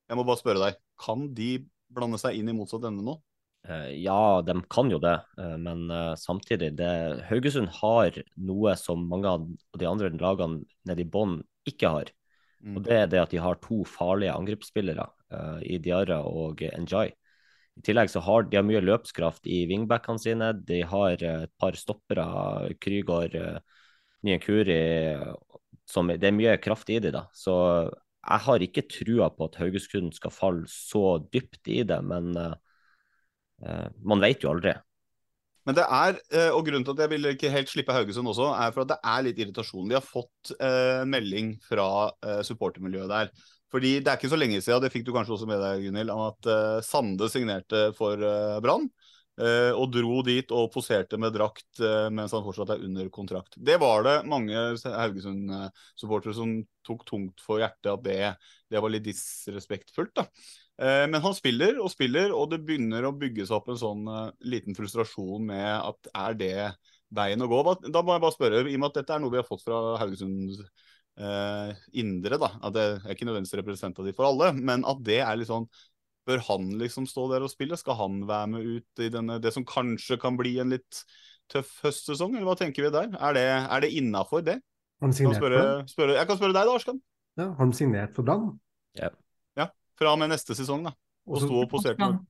Jeg må bare spørre deg. Kan de blande seg inn i motsatt ende nå? Eh, ja, de kan jo det, eh, men eh, samtidig det, Haugesund har noe som mange av de andre lagene nede i bånn ikke har. Mm. Og Det er det at de har to farlige angrepsspillere uh, i Diarra og Njay. I tillegg så har de har mye løpskraft i wingbackene sine. De har et par stoppere, Krygård, uh, Nyenkuri som, Det er mye kraft i de da. Så jeg har ikke trua på at Haugesund skal falle så dypt i det, men uh, man vet jo aldri. Men det er, eh, og grunnen til at jeg vil ikke helt slippe Haugesund også, er for at det er litt irritasjon. De har fått eh, en melding fra supportermiljøet der. Fordi det er ikke så lenge siden, det fikk du kanskje også med deg, Gunhild, at Sande signerte for Brann. Og dro dit og poserte med drakt mens han fortsatt er under kontrakt. Det var det mange Haugesund-supportere som tok tungt for hjertet at det, det var litt disrespektfullt. da. Uh, men han spiller og spiller, og det begynner å bygge seg opp en sånn liten frustrasjon med at er det veien å gå? Da må jeg bare spørre, i og med at dette er noe vi har fått fra Haugesunds indre, da, at det er ikke nødvendigvis representativt for alle, men at det er litt sånn Bør han liksom stå der og spille? Skal han være med ut i denne, det som kanskje kan bli en litt tøff høstsesong, eller hva tenker vi der? Er det, er det innafor det? Kan spørre, spørre, jeg kan spørre deg da, Arskan. Ja, har han signert for Brann? Ja. Ja. Fra og med neste sesong, da. Og sto og poserte. Mm.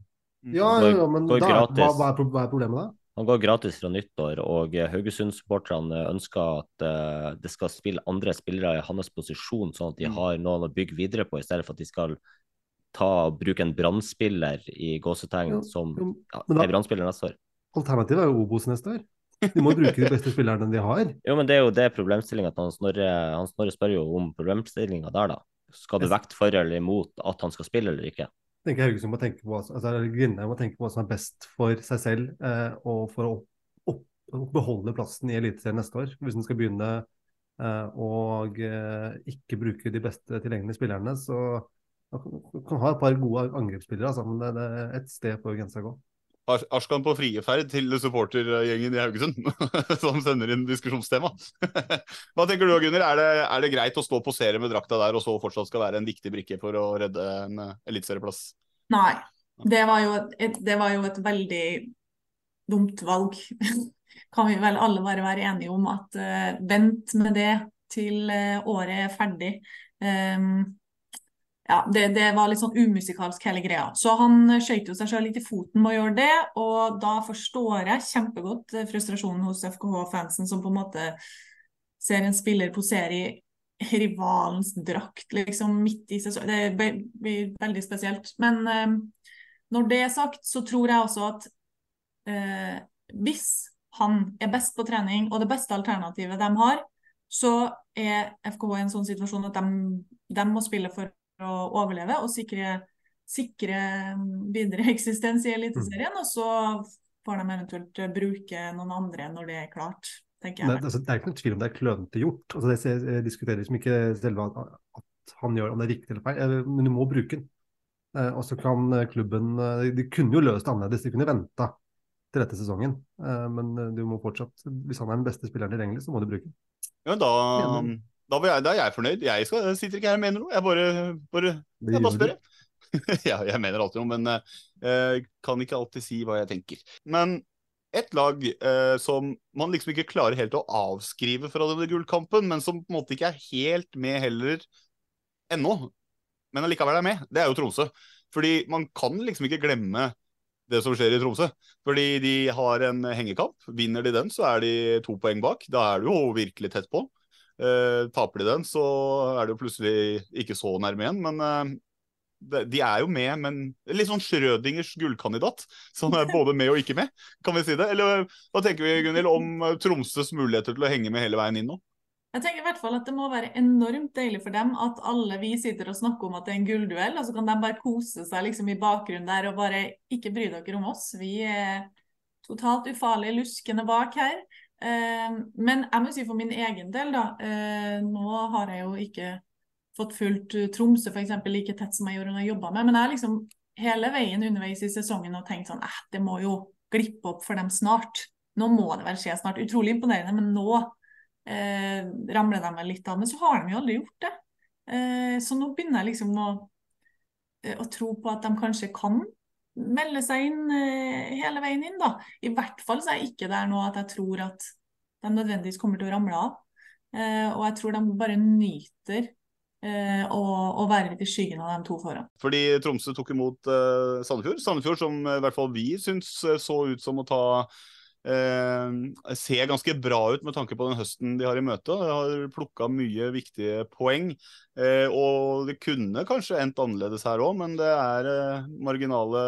Ja, ja, men går da, hva, hva, er, problemet da? Han går gratis fra nyttår, og eh, Haugesund-supporterne ønsker at uh, det skal spille andre spillere i hans posisjon, sånn at de Mm. har noen å bygge videre på, i stedet for at de skal ta, bruke en brannspiller i gåsetegn som ja, da- er brannspiller neste år. Alternativet er jo Obos neste år. De må bruke de beste spillerne de har. Jo, men det er jo det problemstillinga at han Snorre, han Snorre spør jo om problemstillinga der, da. Skal du vekte for eller imot at han skal spille eller ikke? Jeg tenker Haugesund må tenke på, altså, Grindheim må tenke på hva som er best for seg selv eh, og for å opp, opp, beholde plassen i Eliteserien neste år. Hvis en skal begynne eh, og eh, ikke bruke de beste tilgjengelige spillerne, så man kan, ha et par gode angrepsspillere, altså, men det, det er et sted på grensa gå. Ars- Arskan på frieferd til supportergjengen i Haugesund, som sender inn diskusjonstema. Hva tenker du, Gunnar? Er det, er det greit å stå og posere med drakta der, og så fortsatt skal være en viktig brikke for å redde en eh, eliteserieplass? Nei. Det var, jo et, det var jo et veldig dumt valg. Kan vi vel alle bare være enige om at uh, vent med det til uh, året er ferdig. Ehm, ja, det, det var litt sånn umusikalsk hele greia. Så han skøyt jo seg sjøl litt i foten med å gjøre det, og da forstår jeg kjempegodt eh, frustrasjonen hos FKH-fansen, som på en måte ser en spiller posere i rivalens drakt liksom midt i sesongen. Det blir veldig spesielt. Men eh, når det er sagt, så tror jeg også at eh, hvis han er best på trening, og det beste alternativet de har, så er FKH i en sånn situasjon at de, de må spille for å overleve og sikre, sikre videre eksistens i Eliteserien. Og så får de eventuelt bruke noen andre når det er klart, tenker jeg. det, altså, det er ikke noen tvil om det er klønete gjort. Altså, det eh, diskuterer liksom ikke selve at, at han gjør om det er riktig eller feil, eh, men du må bruke den. Eh, og så kan eh, klubben eh, De kunne jo løst det annerledes, de kunne venta til dette sesongen. Eh, men eh, du må fortsatt, hvis han er den beste spilleren tilgjengelig, så må du bruke den. Ja, da. Da, var jeg, da er jeg fornøyd. Jeg, skal, jeg sitter ikke her og mener noe. Jeg bare, bare, jeg bare spør. ja, jeg mener alltid noe, men uh, kan ikke alltid si hva jeg tenker. Men et lag uh, som man liksom ikke klarer helt å avskrive fra denne gullkampen, men som på en måte ikke er helt med heller ennå, men allikevel er med, det er jo Tromsø. Fordi man kan liksom ikke glemme det som skjer i Tromsø. Fordi de har en hengekamp. Vinner de den, så er de to poeng bak. Da er du jo virkelig tett på. Eh, taper de den, så er det jo plutselig ikke så nærme igjen. Men eh, de er jo med, men litt sånn Schrødingers gullkandidat. Som er både med og ikke med, kan vi si det? Eller hva tenker vi, Gunnil, om eh, Tromsøs muligheter til å henge med hele veien inn nå? Jeg tenker i hvert fall at det må være enormt deilig for dem at alle vi sitter og snakker om at det er en gullduell, og så kan de bare kose seg liksom i bakgrunnen der og bare ikke bry dere om oss. Vi er totalt ufarlige, luskende bak her. Eh, men jeg må si for min egen del, da. eh, nå har jeg jo ikke fått fulgt eh, Tromsø eksempel, like tett som jeg gjorde når jeg jobba med, men jeg har liksom hele veien underveis i sesongen og tenkt sånn eh, det må jo glippe opp for dem snart. Nå må det vel skje snart. Utrolig imponerende, men nå eh, ramler de vel litt av. Men så har de jo aldri gjort det. Eh, så nå begynner jeg liksom å, å tro på at de kanskje kan melde seg inn eh, hele veien inn, da. I hvert fall så er ikke der nå at jeg tror at de nødvendigvis kommer til å ramle av. Eh, og jeg tror de bare nyter eh, å, være litt i skyggen av de to foran. Fordi Tromsø tok imot Sandefjord. Sandefjord som i hvert fall vi syns så ut som å ta eh, ser ganske bra ut med tanke på den høsten de har i møte. De har plukka mye viktige poeng. Eh, og det kunne kanskje endt annerledes her òg, men det er eh, marginale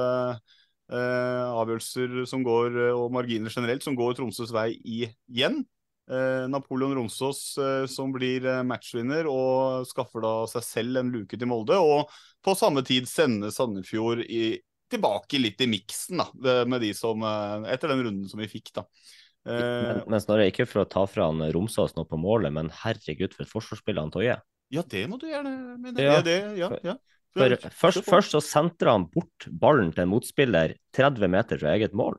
eh, avgjørelser som går, eh, og marginer generelt som går Tromsøs vei igjen. Eh, Napoleon Romsås eh, som blir matchvinner og skaffer da seg selv en luke til Molde. Og på samme tid sender Sandefjord i, tilbake litt i miksen, da, med de som eh, Etter den runden som vi fikk, da. Eh, Men, men Snorre, ikke for å ta fra han Romsås nå på målet, men herregud for et forsvarsspill han Toje. ja, det må du gjerne mene. Ja, Ja, det, ja, ja. For først, først så sentrer han bort ballen til en motspiller 30 meter fra eget mål.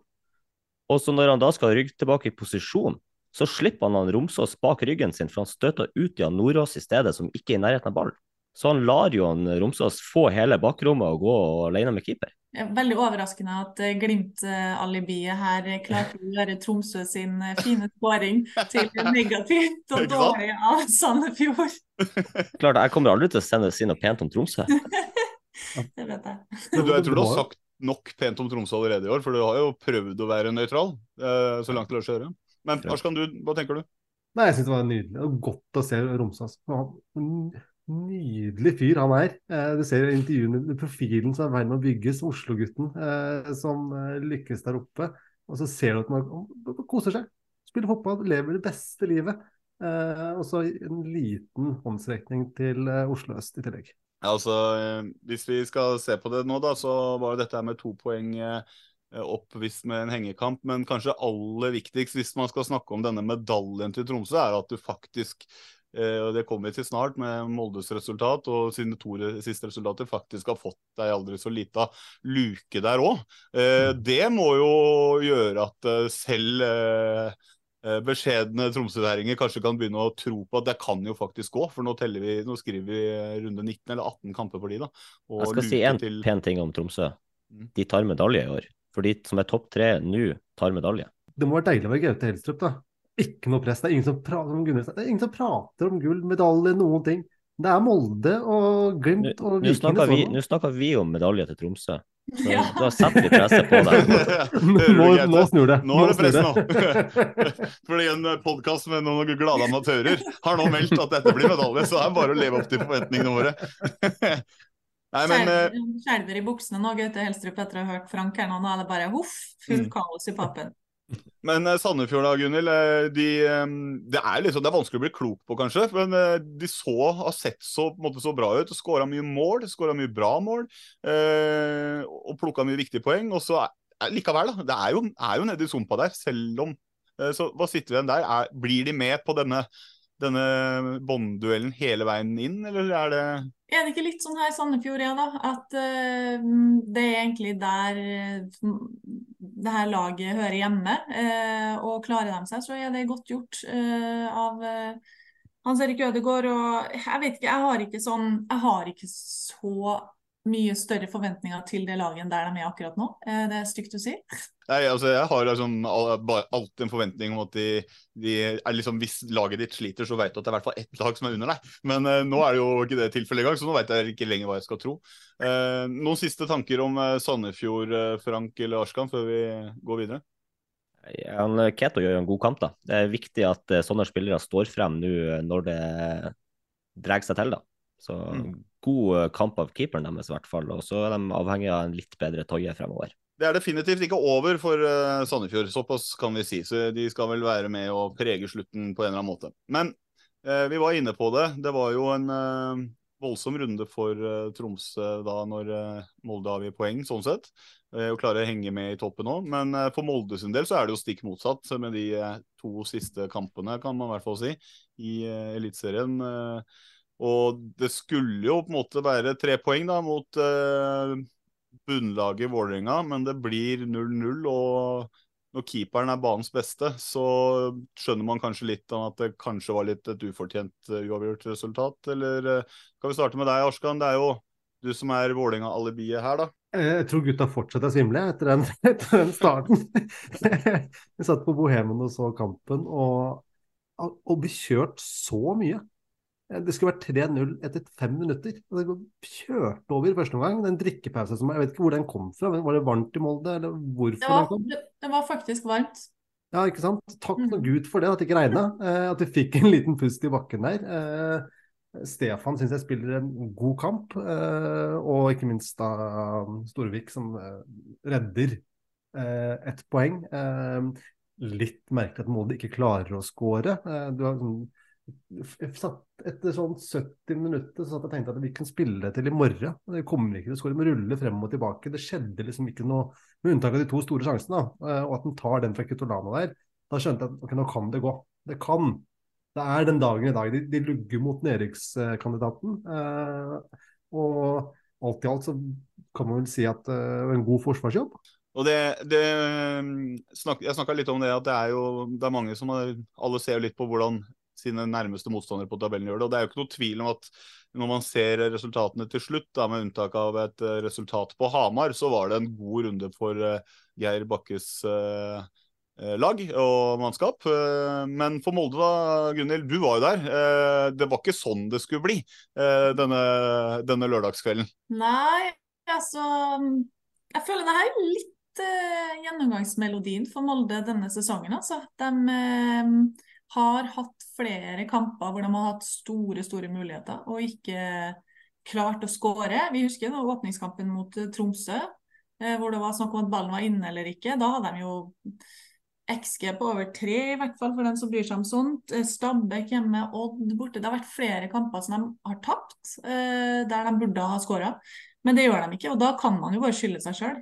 Og så når han da skal rygge tilbake i posisjon, så slipper han han Romsås bak ryggen sin, for han støter ut Jan Nordås i stedet, som ikke er i nærheten av ballen. Så han lar jo han Romsås få hele bakrommet og gå alene med keeper. Veldig overraskende at eh, Glimt-alibiet her klarte å gjøre Tromsø sin eh, fine skåring til negativt og dårlig av Sandefjord. Klart, jeg kommer aldri til å sende, si noe pent om Tromsø. Det vet jeg. Du, jeg tror du har sagt nok pent om Tromsø allerede i år, for du har jo prøvd å være nøytral eh, så langt det lar seg gjøre. Men Arskan, du, hva tenker du? Nei, jeg syns det var nydelig. Og godt å se. Han- en Nydelig fyr han er. Eh, Du ser intervjuene profilen som er i ferd med å bygges, Oslo-gutten eh, som eh, lykkes der oppe. Og så ser du at man koser seg. Spiller fotball, lever det beste livet. Og så en liten håndsrekning til Oslo øst i tillegg. Ja, altså, Hvis vi skal se på det nå, da, så var jo dette med to poeng opp hvis med en hengekamp. Men kanskje aller viktigst hvis man skal snakke om denne medaljen til Tromsø, er at du faktisk og det kommer vi til snart med Moldes resultat, og sine to siste resultater faktisk har fått deg aldri så lita luke der òg. Eh, det må jo gjøre at eh, selv eh, eh, beskjedne tromsøværinger kanskje kan begynne å tro på at det kan jo faktisk gå. For nå, vi, nå skriver vi eh, runde 19 eller 18 kamper for de da. Og Jeg skal si en til- pen ting om Tromsø. Mm. De tar medalje i år. For de som er topp tre nå, tar medalje. Det må være deilig å være Gaute Helstrup, da. Ikke noe press. Det er ingen som prater om gull, det er ingen som prater om gull, medalje, noen ting. Det er Molde og Glimt og Nå snakker, vi, nå snakker vi om medalje til Tromsø. Så da setter vi presset på deg. Nå, nå snur det. Nå er det press nå. Fordi en podkast med noen glade amatører har nå meldt at dette blir medalje, så det er bare å leve opp til forventningene våre. Nei, men eh, Skjelver skjelver i buksene nå, Gaute Helstrup, etter å ha hørt Frank her nå. Nå er det bare huff, fullt kaos i pappen. Men eh, Sandefjord da, Gunhild. eh, De, eh, det, liksom, det er vanskelig å bli klok på, kanskje. Men de så, har sett så, måte, så bra ut. Skåra mye mål, skåra mye bra mål. Eh, og plukka mye viktige poeng. Og så er, likevel, da. Det er jo, er jo nede i sumpa der, selv om eh, Så hva sitter vi igjen der? Er, blir de med på denne, denne båndduellen hele veien inn, eller er det Er det ikke litt sånn her i Sandefjord, ja, da? At uh, det er egentlig der uh, det her laget hører hjemme. Uh, og klarer de seg, så er det godt gjort eh, av Hans Erik Ødegaard. Og jeg vet ikke, jeg har ikke sånn Jeg har ikke så mye større forventninger til det laget enn der de er akkurat nå. Eh, det er stygt å si. Nei, altså jeg har liksom alltid en forventning om at de, de er liksom, Hvis laget ditt sliter, så vet du at det er i hvert fall ett lag som er under deg. Men uh, nå er det jo ikke det tilfellet engang, så nå vet jeg ikke lenger hva jeg skal tro. Uh, noen siste tanker om Sandefjord, Frank eller Arskan, før vi går videre? Han, Keto gjør jo en god kamp, da. Det er viktig at sånne spillere står frem nå når det drar seg til, da. Så Mm. God eh, kamp av keeperen deres, i hvert fall. Og så er de avhengig av en litt bedre Toje fremover. Det er definitivt ikke over for eh, Sandefjord, såpass kan vi si. Så de skal vel være med og prege slutten på en eller annen måte. Men eh, vi var inne på det. Det var jo en eh, voldsom runde for Tromsø da når Molde avgir poeng, sånn sett. Og klarer å henge med i toppen nå. Men for Molde sin del så er det jo stikk motsatt med de to siste kampene, kan man i hvert fall si, i Eliteserien. Eh, og det skulle jo på en måte være tre poeng da mot eh, bunnlaget Vålerenga, men det blir 0-0. Og når keeperen er banens beste, så skjønner man kanskje litt om at det kanskje var litt et ufortjent eh, uavgjort resultat. Eller eh, kan vi starte med deg, Arskan? Det er jo du som er Vålerenga-alibiet her, da. Eh, Jeg tror gutta fortsetter å svimle etter den, etter den starten. Vi satt på Bohemen og så kampen, og, og ble kjørt så mye. Eh, Det skulle vært 3-0 etter fem minutter. Det kjørte over i første omgang. Den drikkepausen som Jeg vet ikke hvor den kom fra. Var det varmt i Molde, eller hvorfor Det den kom? det, var faktisk varmt. Ja, ikke sant? Takk Mm. Gud for det, at det ikke regna. Eh, at vi fikk en liten pust i bakken der. Eh, Stefan syns jeg spiller en god kamp, og ikke minst da Storvik som redder ett poeng. Litt merkelig at Molde ikke klarer å skåre. Du har sånn satt Etter sånn 70 minutter så satt jeg tenkte at vi kan spille det til i morgen. Det kommer ikke til å skåre, men rulle frem og tilbake. Det skjedde liksom ikke noe, med unntak av de to store sjansene. da, eh, Og at han tar den fra Kitolano der. Da skjønte jeg at okay, nå kan det gå. Det kan. Det er den dagen i dag. De, de lugger mot nedrykkskandidaten. Eh, og alt i alt så kan man vel si at det er en god forsvarsjobb. Og det, det mm, snak, Jeg snakka litt om det at det er jo det er mange som har, Alle ser litt på hvordan sine nærmeste motstandere på tabellen gjør det. Og det er jo ikke noe tvil om at når man ser resultatene til slutt, da, med unntak av et uh, resultat på Hamar, så var det en god runde for uh, Geir Bakkes uh, lag og mannskap. Men for Molde, da, Gunhild, du var jo der. Det var ikke sånn det skulle bli denne, denne lørdagskvelden? Nei, altså Jeg føler det her er litt gjennomgangsmelodien for Molde denne sesongen, altså. De har hatt flere kamper hvor de har hatt store, store muligheter og ikke klart å skåre. Vi husker da åpningskampen mot eh, Tromsø, eh, hvor det var snakk om at ballen var inne eller ikke. Da hadde de jo XG på over tre, i hvert fall for den som bryr seg om sånt. Eh, Stabæk hjemme, Odd borte. Det har vært flere kamper som de har tapt, der de burde ha skåra. Men det gjør de ikke, og da kan man jo bare skylde seg sjøl.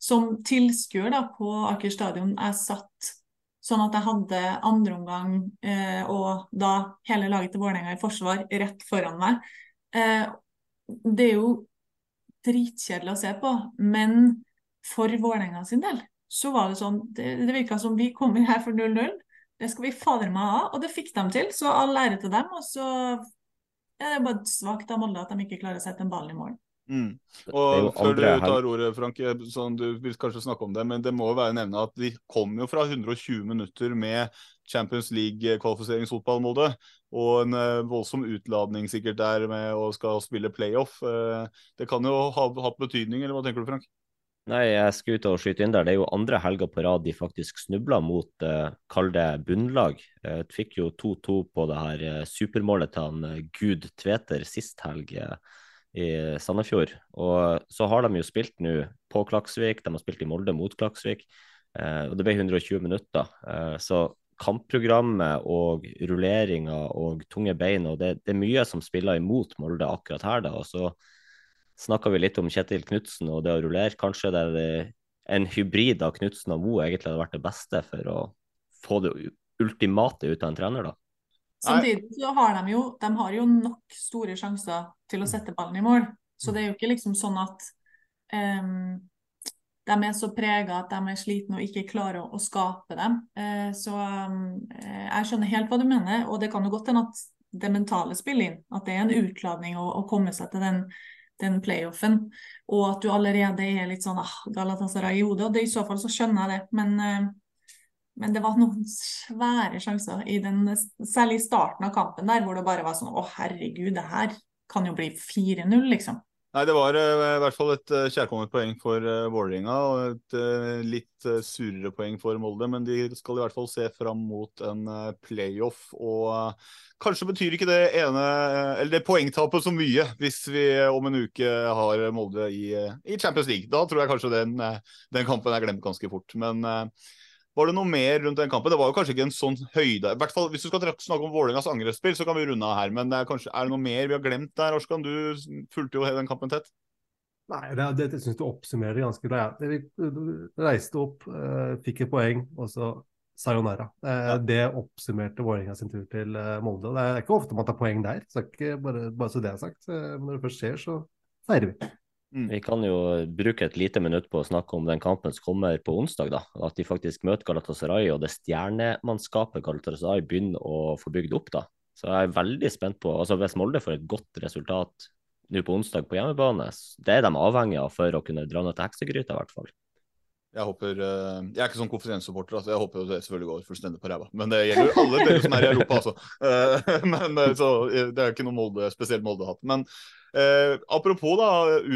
Som tilskuer på Aker stadion er satt Sånn at jeg hadde andreomgang eh, og da hele laget til Vålerenga i forsvar rett foran meg. Eh, det er jo dritkjedelig å se på, men for Vålerenga sin del så var det sånn Det, det virka som vi kommer her for 0-0. Det skal vi fader meg ha, og det fikk de til. Så all ære til dem. Og så er det bare svakt av Molde at de ikke klarer å sette en ball i mål. Mm. Og Før du tar ordet, Frank, sånn, du vil kanskje snakke om det, men det må jo være nevne at de kom jo fra 120 minutter med Champions League-kvalifiseringsfotball, Molde. Og en uh, voldsom utladning sikkert der med å skal spille playoff. Uh, det kan jo ha hatt betydning, eller hva tenker du, Frank? Nei, jeg skal ut og skyte inn der. Det er jo andre helger på rad de faktisk snubla mot, uh, kall det bunnlag. Uh, fikk jo 2-2 på det her uh, supermålet til han Gud Tveter sist helg. Uh, i Sandefjord. Og så har de jo spilt nå på Klaksvik, de har spilt i Molde mot Klaksvik. Eh, og det ble 120 minutter. Eh, så kampprogrammet og rulleringa og tunge bein, og det, det, er mye som spiller imot Molde akkurat her. da, og så snakka vi litt om Kjetil Knutsen og det å rullere. Kanskje det er en hybrid av Knutsen og Mo egentlig hadde vært det beste for å få det ultimate ut av en trener, da. Samtidig så har de jo, de har jo nok store sjanser til å mm. sette ballen i mål. Så det er jo ikke liksom sånn at um, de er så prega at de er slitne og ikke klarer å, å skape dem. Uh, så um, jeg skjønner helt hva du mener, og det kan jo godt hende at det mentale spiller inn. At det er en utladning å, å komme seg til den, den playoffen. Og at du allerede er litt sånn ah, Galatasaray i hodet. Og det, i så fall så skjønner jeg det. Men uh, men det var noen svære sjanser, i den, særlig i starten av kampen der, hvor det bare var sånn Å, herregud, det her kan jo bli 4-0, liksom. Nei, Det var uh, i hvert fall et uh, kjærkomment poeng for uh, Vålerenga og et uh, litt uh, surere poeng for Molde. Men de skal i hvert fall se fram mot en playoff. Og kanskje betyr ikke det ene eller det poengtapet så mye hvis vi om en uke har Molde i, i Champions League. Da tror jeg kanskje den, den kampen er glemt ganske fort. Men var det noe mer rundt den kampen? Det var jo kanskje ikke en sånn høyde I hvert fall Hvis du skal snakke om Vålerengas angrepsspill, så kan vi runde av her. Men det er, kanskje, er det noe mer vi har glemt der, Orskan? Du fulgte jo den kampen tett. Nei, det, det, det syns du oppsummerer ganske bra. Vi reiste opp, uh, fikk et poeng, og så sayonara. Uh, ja. Det oppsummerte Vålerenga sin tur til uh, Molde. Det er ikke ofte man tar poeng der, så ikke bare, bare så det er sagt. når det først skjer, så feirer vi. Mm. Vi kan jo bruke et lite minutt på å snakke om den kampen som kommer på onsdag. da, At de faktisk møter Galatasaray, og det stjernemannskapet Galatasaray begynner å få bygd opp. da. Så jeg er veldig spent på altså Hvis Molde får et godt resultat nå på onsdag på hjemmebane, det er de avhengig av for å kunne dra ned til heksegryta, i hvert fall. Jeg håper, eh, jeg er ikke sånn konfidenssupporter, altså. jeg håper det selvfølgelig går fullstendig på ræva. Men det gjelder alle dere som er i Europa, altså. Men, eh, så, det er ikke noe Molde, spesielt Molde-hatt. Men eh, apropos da,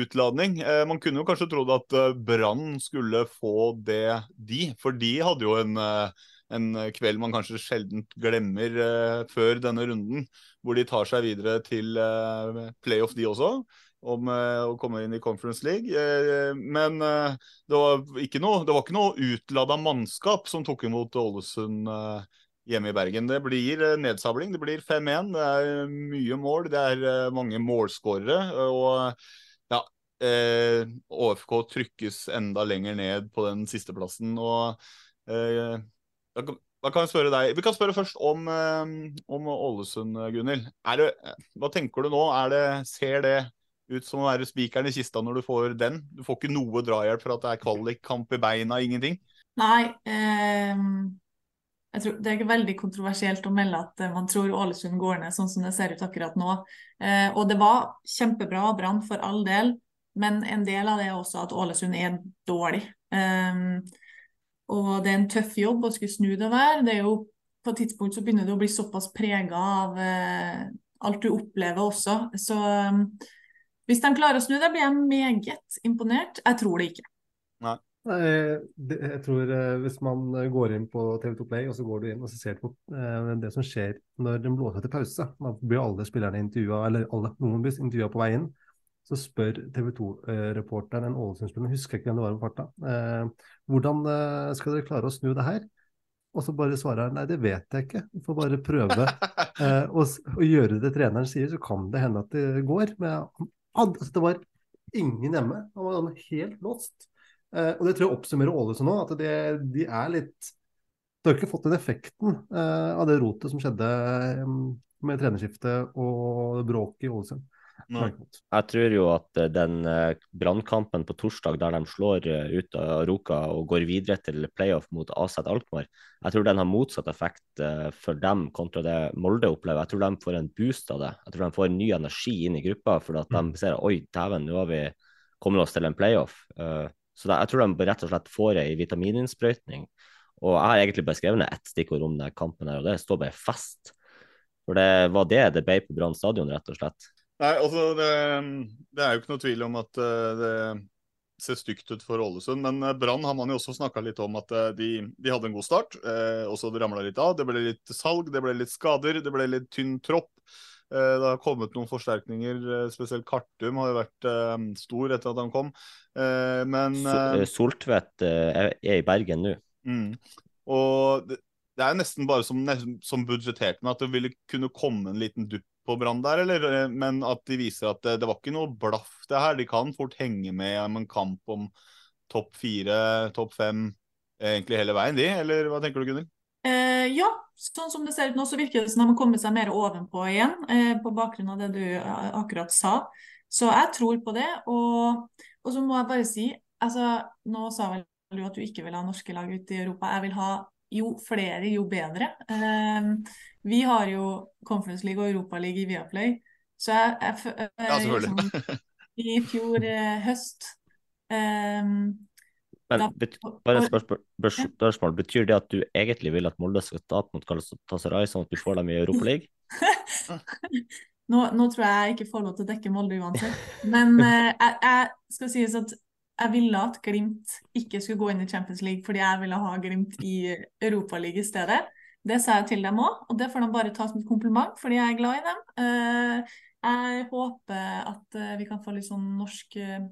utladning. Eh, man kunne jo kanskje trodd at Brann skulle få det, de. For de hadde jo en, en kveld man kanskje sjelden glemmer eh, før denne runden. Hvor de tar seg videre til playoff, de også om uh, å komme inn i Conference League. Uh, men uh, det, var ikke noe, det noe utlada mannskap som tok imot Ålesund hjemme i Bergen. Det blir nedsabling. Det blir 5-1. Det er mye mål. Det er mange målskårere. Og ja, ÅFK trykkes enda lenger ned på den sisteplassen. Og da, kan vi spørre deg. Vi kan spørre først om, om Ålesund, Gunhild. Hva tenker du nå? Det, ser det ut som å være spikeren i kista når du får den. Du får ikke noe drahjelp for at det er kvalikkamp i beina, ingenting. Nei. Eh, jeg tror Det er ikke veldig kontroversielt å melde at eh, man tror Ålesund går ned sånn som det ser ut akkurat nå. Eh, og det var kjempebra Brann for all del, men en del av det er også at Ålesund er dårlig. Eh, og det er en tøff jobb å skulle snu det der. Det er jo På et tidspunkt så begynner du å bli såpass prega av eh, alt du opplever også. Så eh, hvis de klarer å snu det, blir jeg meget imponert. Jeg tror det ikke. Nei. Nei, jeg tror eh, Hvis man går inn på TV2 Play og så går du inn og så ser du på eh, det som skjer når den blåser til pause Da blir alle spillerne intervjua, eller alle, noen blir intervjua på vei inn. Så spør TV 2-reporteren en Ålesund-spiller, husker ikke hvem det var på farta, eh, hvordan eh, skal dere klare å snu det her? Og så bare svarer han nei, det vet jeg ikke. du får bare prøve eh, å, å gjøre det treneren sier, så kan det hende at det går. Men han, altså, det var ingen hjemme. Han var helt lost. Eh, og det tror jeg oppsummerer Ålesund nå, at det, de er litt De har ikke fått den effekten eh, av det rotet som skjedde um, med trenerskiftet og bråket i Ålesund. Nei. Jeg tror jo at eh, den eh, brannkampen på torsdag der de slår eh, ut av Roka og går videre til playoff mot AZ Alkmaar, jeg tror den har motsatt effekt for dem kontra det Molde opplever. Jeg tror de får en boost av det. Jeg tror de får en ny energi inn i gruppa fordi at de ser oi, dæven, nå har vi kommet oss til en playoff. Eh, så jeg tror de rett og slett får ei vitamininnsprøytning. Og jeg har egentlig beskrevet ett stikkord om den kampen her, og det står bare fest. For det var det det ble på Brann stadion, rett og slett. Nei, altså det, det er jo ikke noe tvil om at eh, det ser stygt ut for Ålesund. Men eh, Brann har man jo også snakka litt om at eh, de, de hadde en god start, eh, og så det ramla litt av. Det ble litt salg, det ble litt skader, det ble litt tynn tropp. Eh, det har kommet noen forsterkninger, spesielt Kartum har jo vært eh, stor etter at han kom. Men So, Soltvedt er, i Bergen nå. Mm. Og det, det er nesten bare som, som budsjettert med at det ville kunne komme en liten dupp på Brann der, eller? Eh, Men at de viser at det, det var ikke noe blaff det her. De kan fort henge med om en kamp om topp fire, topp fem, egentlig hele veien, de? Eller hva tenker du, Gunnhild? Eh, ja, sånn som det ser ut nå, så virker det som de har kommet seg mer ovenpå igjen, eh, på bakgrunn av det du eh, akkurat sa. Så jeg tror på det. Og, og så må jeg bare si, altså, nå sa vel du at du ikke vil ha norske lag ute i Europa. Jeg vil ha jo flere, jo bedre. Eh, vi har jo Conference League og Europa League i Viaplay, så jeg, jeg, jeg, eh, Ja, selvfølgelig. liksom, I fjor eh, høst eh, Men Da- bet, bare et spørsmål, spørsmål. Betyr det at du egentlig vil at Molde skal tape mot Galatasaray, sånn at du får dem i Europa League? Nå, nå tror jeg jeg ikke får lov til å dekke Molde uansett. Men eh, jeg, jeg skal sies at jeg ville at Glimt ikke skulle gå inn i Champions League fordi jeg ville ha Glimt i Europaligaen i stedet. Det sa jeg til dem òg, og det får de bare ta som et kompliment fordi jeg er glad i dem. Eh, jeg håper at eh, vi kan få litt sånn norsk eh,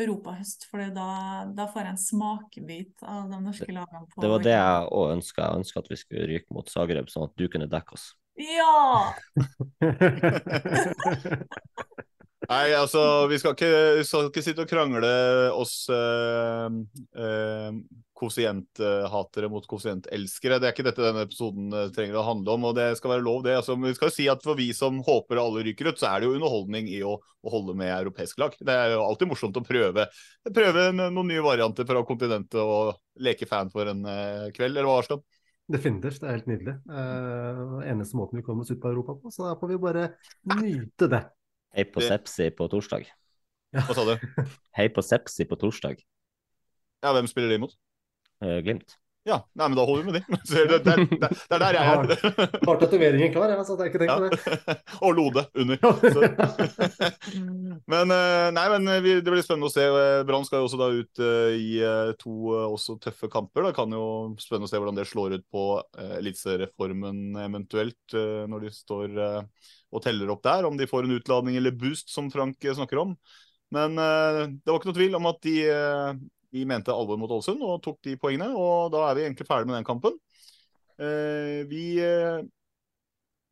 europahøst, for da, da får jeg en smakebit av de norske lagene. på Det var det jeg òg ønska. Jeg ønska at vi skulle ryke mot Zagreb, sånn at du kunne dekke oss. Ja! Nei, altså, vi skal ikke, vi skal ikke sitte og krangle oss eh, eh, koeffisienthatere mot kosientelskere. Det er ikke dette denne episoden eh, trenger å handle om, og det skal være lov, det. Altså, vi skal jo si at For vi som håper alle ryker ut, så er det jo underholdning i å, å holde med europeisk lag. Det er jo alltid morsomt å prøve, prøve noen nye varianter fra kontinentet og leke fan for en eh, kveld, eller hva, Arskan? Definitivt, det er helt nydelig. Uh, eneste måten vi kommer oss ut på Europa på, så da får vi bare nyte det. Hei på Sepsi på torsdag. Hva sa du? Hei på Sepsi på torsdag. Ja, hvem spiller de imot? Eh, Glimt. Ja, nei, men da holder vi med det. Det, det, det, det er der jeg er. Har tatoveringen klar, jeg, Så jeg er ikke tenkt på det. Ja. Og Lode under. Så. Men eh, nei, men vi, det blir spennende å se. Eh, Brann skal jo også da ut eh, i eh, to eh, også tøffe kamper. Det kan jo spennende å se hvordan det slår ut på uh, eliteserieformen eventuelt, eh, når de står eh, og teller opp der. Om de får en utladning eller boost, som Frank eh, snakker om. Men eh, det var ikke noe tvil om at de, de mente alvor mot Ålesund og tok de poengene. Og da er vi egentlig ferdig med den kampen. Eh, vi eh,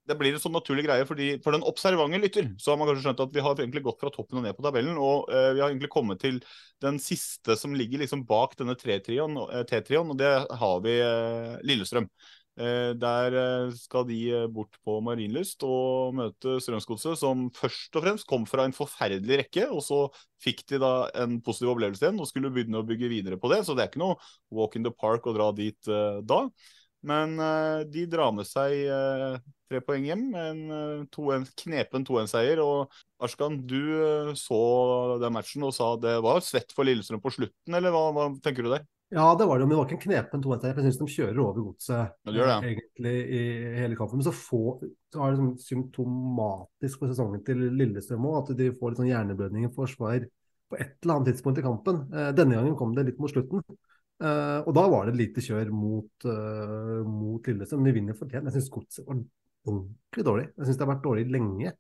det blir en sånn naturlig greie, fordi For den observante lytter så har man kanskje skjønt at vi har egentlig gått fra toppen og ned på tabellen. Og eh, vi har egentlig kommet til den siste som ligger liksom bak denne eh, T-trioen, og det har vi eh, Lillestrøm. Eh, der eh, skal de eh, bort på Marienlyst og møte Strømsgodset, som først og fremst kom fra en forferdelig rekke. Og så fikk de da en positiv opplevelse igjen og skulle begynne å bygge videre på det. Så det er ikke noe walk in the park å dra dit da. Men de drar med seg tre poeng hjem en to, 2-1 knepen 2-1-seier. Og Arskan, du så den matchen og sa det var svett for Lillestrøm på slutten, eller hva, hva tenker du der? Ja, det var det, men det var ikke en knepen 2-1. Jeg syns de kjører over godset Ja, eh, egentlig i hele kampen. Men så, få, så er det sånn symptomatisk for sesongen til Lillestrøm òg, at de får litt sånn hjerneblødning i forsvar på et eller annet tidspunkt i kampen. Eh, Denne gangen kom det litt mot slutten. Eh, og da var det lite kjør mot, mot Lillestrøm. Men de vinner fortjent. Jeg syns godset var ordentlig dårlig. Jeg syns det har vært dårlig lenge.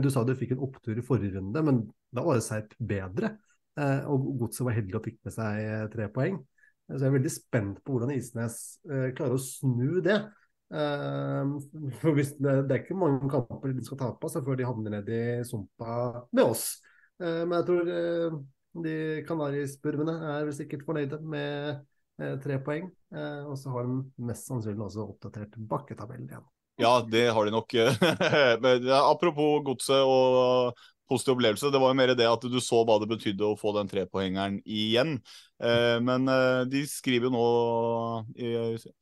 Du sa du fikk en opptur i forrige runde, men da var det Serp bedre. Eh, Og godset var heldig og fikk med seg tre poeng. Så jeg er veldig spent på hvordan Isnes eh, klarer å snu det. Eh, for hvis det, det er ikke mange kamper de skal tape seg før de havner ned i sumpa med oss. Eh, men jeg tror de kanarispurvene er vel sikkert fornøyde med tre poeng. Og så har de mest sannsynlig også oppdatert bakketabellen igjen. Ja, det har de nok. Apropos godset og positiv opplevelse, det var jo mer det at du så hva det betydde å få den trepoengeren igjen. Eh, Men eh, de skriver jo nå i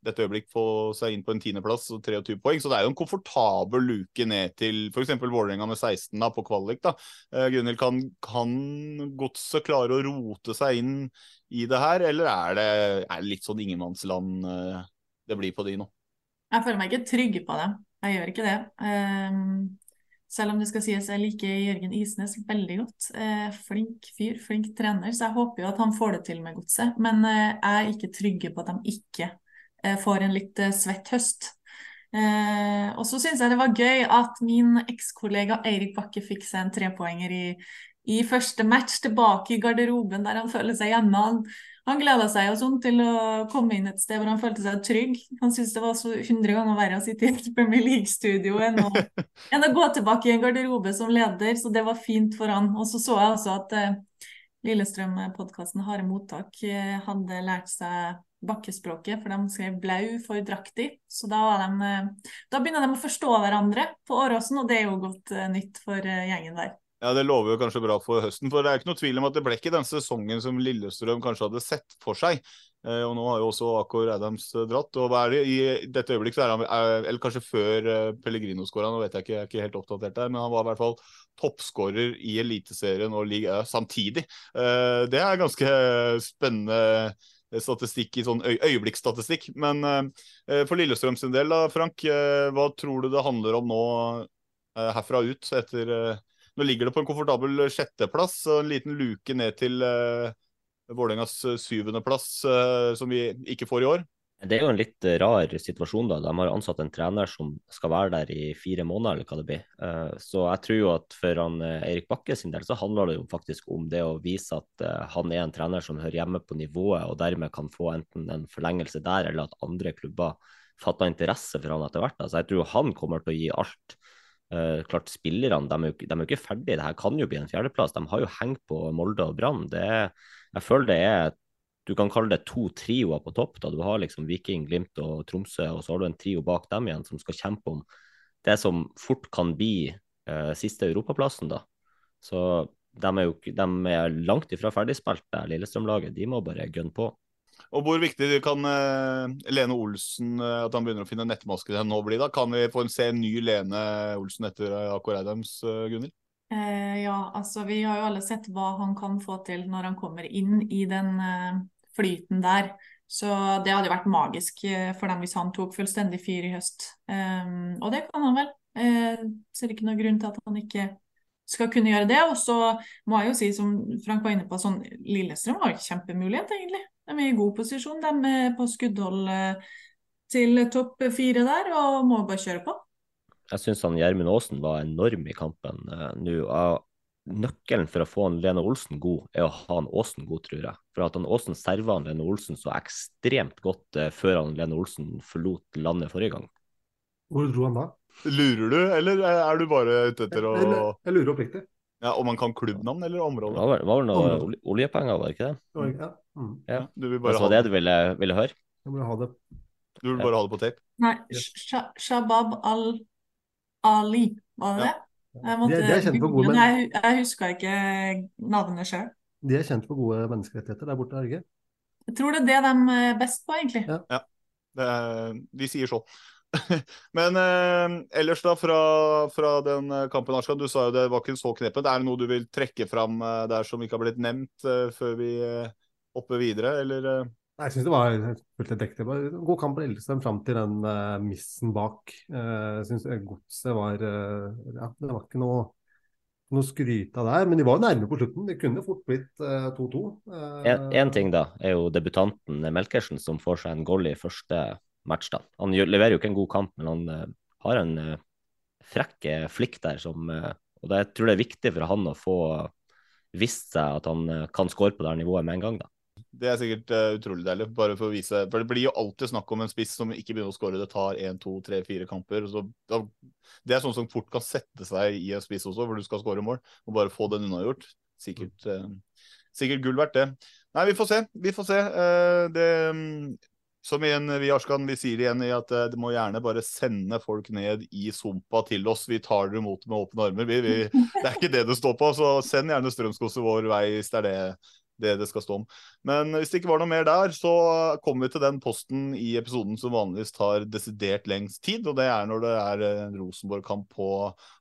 dette øyeblikk få seg inn på en tiendeplass og 23 poeng, så det er jo en komfortabel luke ned til f.eks. Vålerenga med 16 da, på kvalik. da. Eh, Gunhild, kan, kan godset klare å rote seg inn i det her, eller er det, er det litt sånn ingenmannsland eh, det blir på de nå? Jeg føler meg ikke trygg på dem. Jeg gjør ikke det. Um, selv om det skal sies jeg liker Jørgen Isnes veldig godt. Uh, flink fyr, flink trener, så jeg håper jo at han får det til med godset. Men uh, jeg er ikke trygge på at de ikke uh, får en litt svett høst. Og så syns jeg det var gøy at min ekskollega Eirik Bakke fikk seg en trepoenger i, i første match tilbake i garderoben der han føler seg hjemme. Han, han gleda seg jo sånn til å komme inn et sted hvor han følte seg trygg. Han syntes det var så 100 ganger verre å sitte i et Premier League-studio enn, enn å gå tilbake i en garderobe som leder, så det var fint for han. Og så så jeg også at eh, Lillestrøm-podkasten Harde mottak eh, hadde lært seg bakkespråket, for de skrev blau for draktig. Så da, var de, eh, da begynner de å forstå hverandre på Åråsen, og det er jo godt eh, nytt for eh, gjengen der. Ja, Det lover jo kanskje bra for høsten. For det er ikke noe tvil om at det ble ikke den sesongen som Lillestrøm kanskje hadde sett for seg. Eh, og nå har jo også Akor Adams eh, dratt. Og hva er det i dette øyeblikk så er han er, Eller kanskje før eh, Pellegrino skåra, nå vet jeg ikke, jeg er ikke helt oppdatert der. Men han var i hvert fall toppskårer i Eliteserien og Ligue Ø samtidig. Det er ganske spennende statistikk i sånn øyeblikksstatistikk. Men for Lillestrøm sin del, da, Frank, hva tror du det handler om nå herfra ut etter nå ligger det på en komfortabel sjetteplass og en liten luke ned til uh, Vålerengas eh, syvendeplass, uh, som vi ikke får i år. Det er jo en litt eh, rar situasjon, da. De har ansatt en trener som skal være der i fire måneder, eller hva det blir. Eh, Så jeg tror jo at for han eh, Eirik Bakke sin del, så handler det jo faktisk om det å vise at eh, han er en trener som hører hjemme på nivået, og dermed kan få enten en forlengelse der, eller at andre klubber fatter interesse for han etter hvert. Så jeg tror han kommer til å gi alt. Eh, klart Spillerne de de er jo ikke ferdige. Det her kan jo bli en fjerdeplass. De har jo hengt på Molde og Brann. Jeg føler det er du kan kalle det to trioer på topp. da Du har liksom Viking, Glimt og Tromsø, og så har du en trio bak dem igjen som skal kjempe om det som fort kan bli uh, siste europaplassen. da. Så de er jo de er langt ifra ferdigspilt, Lillestrøm-laget. De må bare gønne på. Og hvor viktig kan eh, Lene Olsen, eh, at han begynner å finne nettmaske til nå bli? da? Kan vi få se en ny Lene Olsen etter Akor Adams, uh, Gunhild? Eh, ja, altså vi har jo alle sett hva han kan få til når han kommer inn i den eh, flyten der. Så det hadde vært magisk eh, for dem hvis han tok fullstendig fyr i høst. Um, og det kan han vel. Eh, ser ikke noen grunn til at han ikke skal kunne gjøre det. Og så må jeg jo si, som Frank var inne på, sånn Lillestrøm har kjempemulighet, egentlig. De er i god posisjon. De er på skuddhold eh, til topp fire der, og må bare kjøre på. Jeg syns Gjermund Aasen var enorm i kampen eh, nå. Nøkkelen for å få en Lene Olsen god, er å ha en Aasen god, tror jeg. For at han Aasen serva han Lene Olsen så ekstremt godt eh, før han Lene Olsen forlot landet forrige gang. Hvor dro han da? Lurer du, eller er du bare ute etter å Jeg, jeg lurer oppriktig. Ja, Om man kan klubbnavn eller Det område? var var vel noe olje- oljepenger, var det ikke det? Det var Ja. Mm. Ja. Du vil Det bare, var ha, det du ville, ville høre? Jeg vil ha det. du vil bare ha det på tape? Nei, Sh- Shabab al-Ali, var det det? Jeg måtte De er- de er gode jeg, jeg huska ikke navnet sjøl. De er kjent for gode menneskerettigheter der borte, er det ikke? Jeg tror det er det de er best på, egentlig. Ja. Det, de sier så. Men eh, ellers da, fra, fra den eh, kampen, Arskan, du sa jo det var ikke så knepent. Er det noe du vil trekke fram eh, der som ikke har blitt nevnt eh, før vi eh, hopper videre, eller? eh? Nei, Jeg syns det var fullt dekket. Det god kamp på Lillestrøm fram til den uh, missen bak. Uh, jeg syns godset var uh, Ja, det var ikke noe, noe skryt av der. Men de var jo nærme på slutten. Det kunne fort blitt 2-2. Én ting da, er jo debutanten Melkersen som får seg en goal i første match. da. Han leverer jo ikke en god kamp, men han uh, har en uh, frekk flikk der som uh, Og det, jeg tror det er viktig for han å få visst seg at han kan score på det her nivået med en gang. da. Det er sikkert uh, utrolig deilig, bare for å vise For det blir jo alltid snakk om en spiss som ikke begynner å skåre. Det tar én, to, tre, fire kamper. Så da, det er sånn som fort kan sette seg i en spiss også, hvor du skal skåre mål. Og bare få den unnagjort. Sikkert, uh, sikkert gull verdt, det. Nei, vi får se. Vi får se. Uh, det som igjen, vi Arskan, vi sier igjen i at uh, det må gjerne bare sende folk ned i sumpa til oss. Vi tar dere imot med åpne armer. Vi, vi, det er ikke det det står på, så send gjerne strømskose vår vei hvis det er det det det skal stå om. Men hvis det ikke var noe mer der, så kommer vi til den posten i episoden som vanligvis tar desidert lengst tid, og det er når det er en Rosenborg-kamp på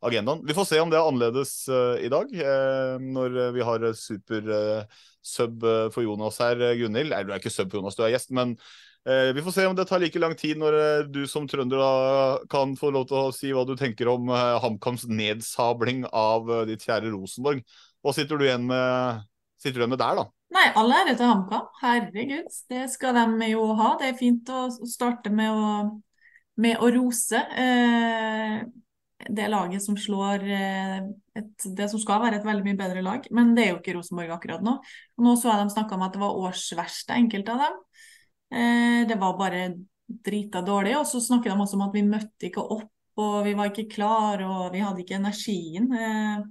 agendaen. Vi får se om det er annerledes uh, i dag, uh, når vi har super uh, sub for Jonas her, Gunhild. Nei, du er ikke sub for Jonas, du er gjest, men vi får se om det tar like lang tid når du som trønder da kan få lov til å si hva du tenker om HamKams nedsabling av ditt kjære Rosenborg. Hva sitter du igjen med sitter de med der, da? Nei, all ære til HamKam. Herregud, det skal de jo ha. Det er fint å starte med å, med å rose eh, det laget som slår eh, et, det som skal være et veldig mye bedre lag. Men det er jo ikke Rosenborg akkurat nå. Nå så jeg de snakka om at det var årsverste, enkelte av dem. Eh, det var bare drita dårlig. Og så snakker de også om at vi møtte ikke opp, og vi var ikke klar, og vi hadde ikke energien. Eh,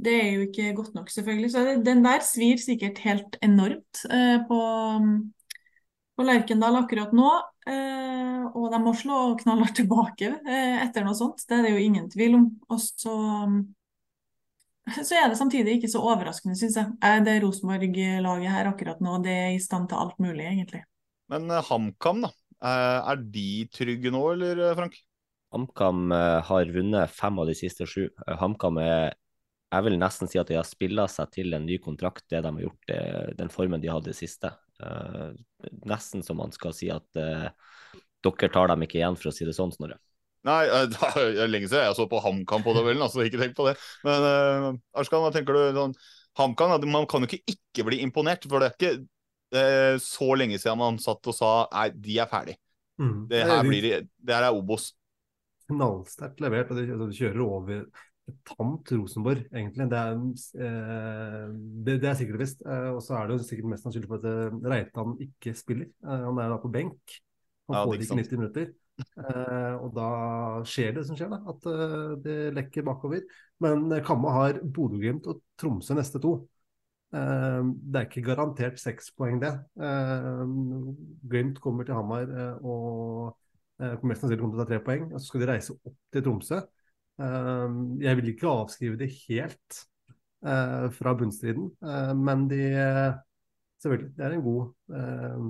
det er jo ikke godt nok, selvfølgelig. Så den der svir sikkert helt enormt eh, på, på Lerkendal akkurat nå. Eh, og de må slå knallhardt tilbake eh, etter noe sånt. Det er det jo ingen tvil om. Og så, så er det samtidig ikke så overraskende, syns jeg. Det Rosenborg-laget her akkurat nå, det er i stand til alt mulig, egentlig. Men uh, HamKam, da. Er de trygge nå, eller Frank? HamKam har vunnet fem av de siste sju. HamKam er jeg vil nesten si at de har spilla seg til en ny kontrakt, det de har gjort, det, den formen de hadde i siste. Uh, nesten som man skal si at uh, dere tar dem ikke igjen, for å si det sånn, Snorre. Nei, det er lenge siden jeg så på HamKam på tabellen, altså ikke tenk på det. Men uh, Arskan, hva tenker du? Sånn, HamKam, man kan jo ikke ikke bli imponert, for det er ikke uh, så lenge siden man satt og sa nei, de er ferdig. Mm. Det her blir, det her er Obos. Knallsterkt levert, og de, de kjører over tamt Rosenborg, egentlig. Det er, eh, det, det er sikkert visst. Eh, og så er det jo sikkert mest sannsynlig for at eh, Reitan ikke spiller. Eh, han er da på benk. Han ja, får ikke 90 minutter. Eh, og da skjer det som skjer, da. At eh, det lekker bakover. Men Kamma har Bodø-Glimt og Tromsø neste to. det er ikke garantert seks poeng, det. Glimt kommer til Hamar og mest sannsynlig kommer til å ta tre poeng. Og så skal de reise opp til Tromsø. Ehm, jeg vil ikke avskrive det helt eh, fra bunnstriden, eh, men de Selvfølgelig, det er en god, ehm,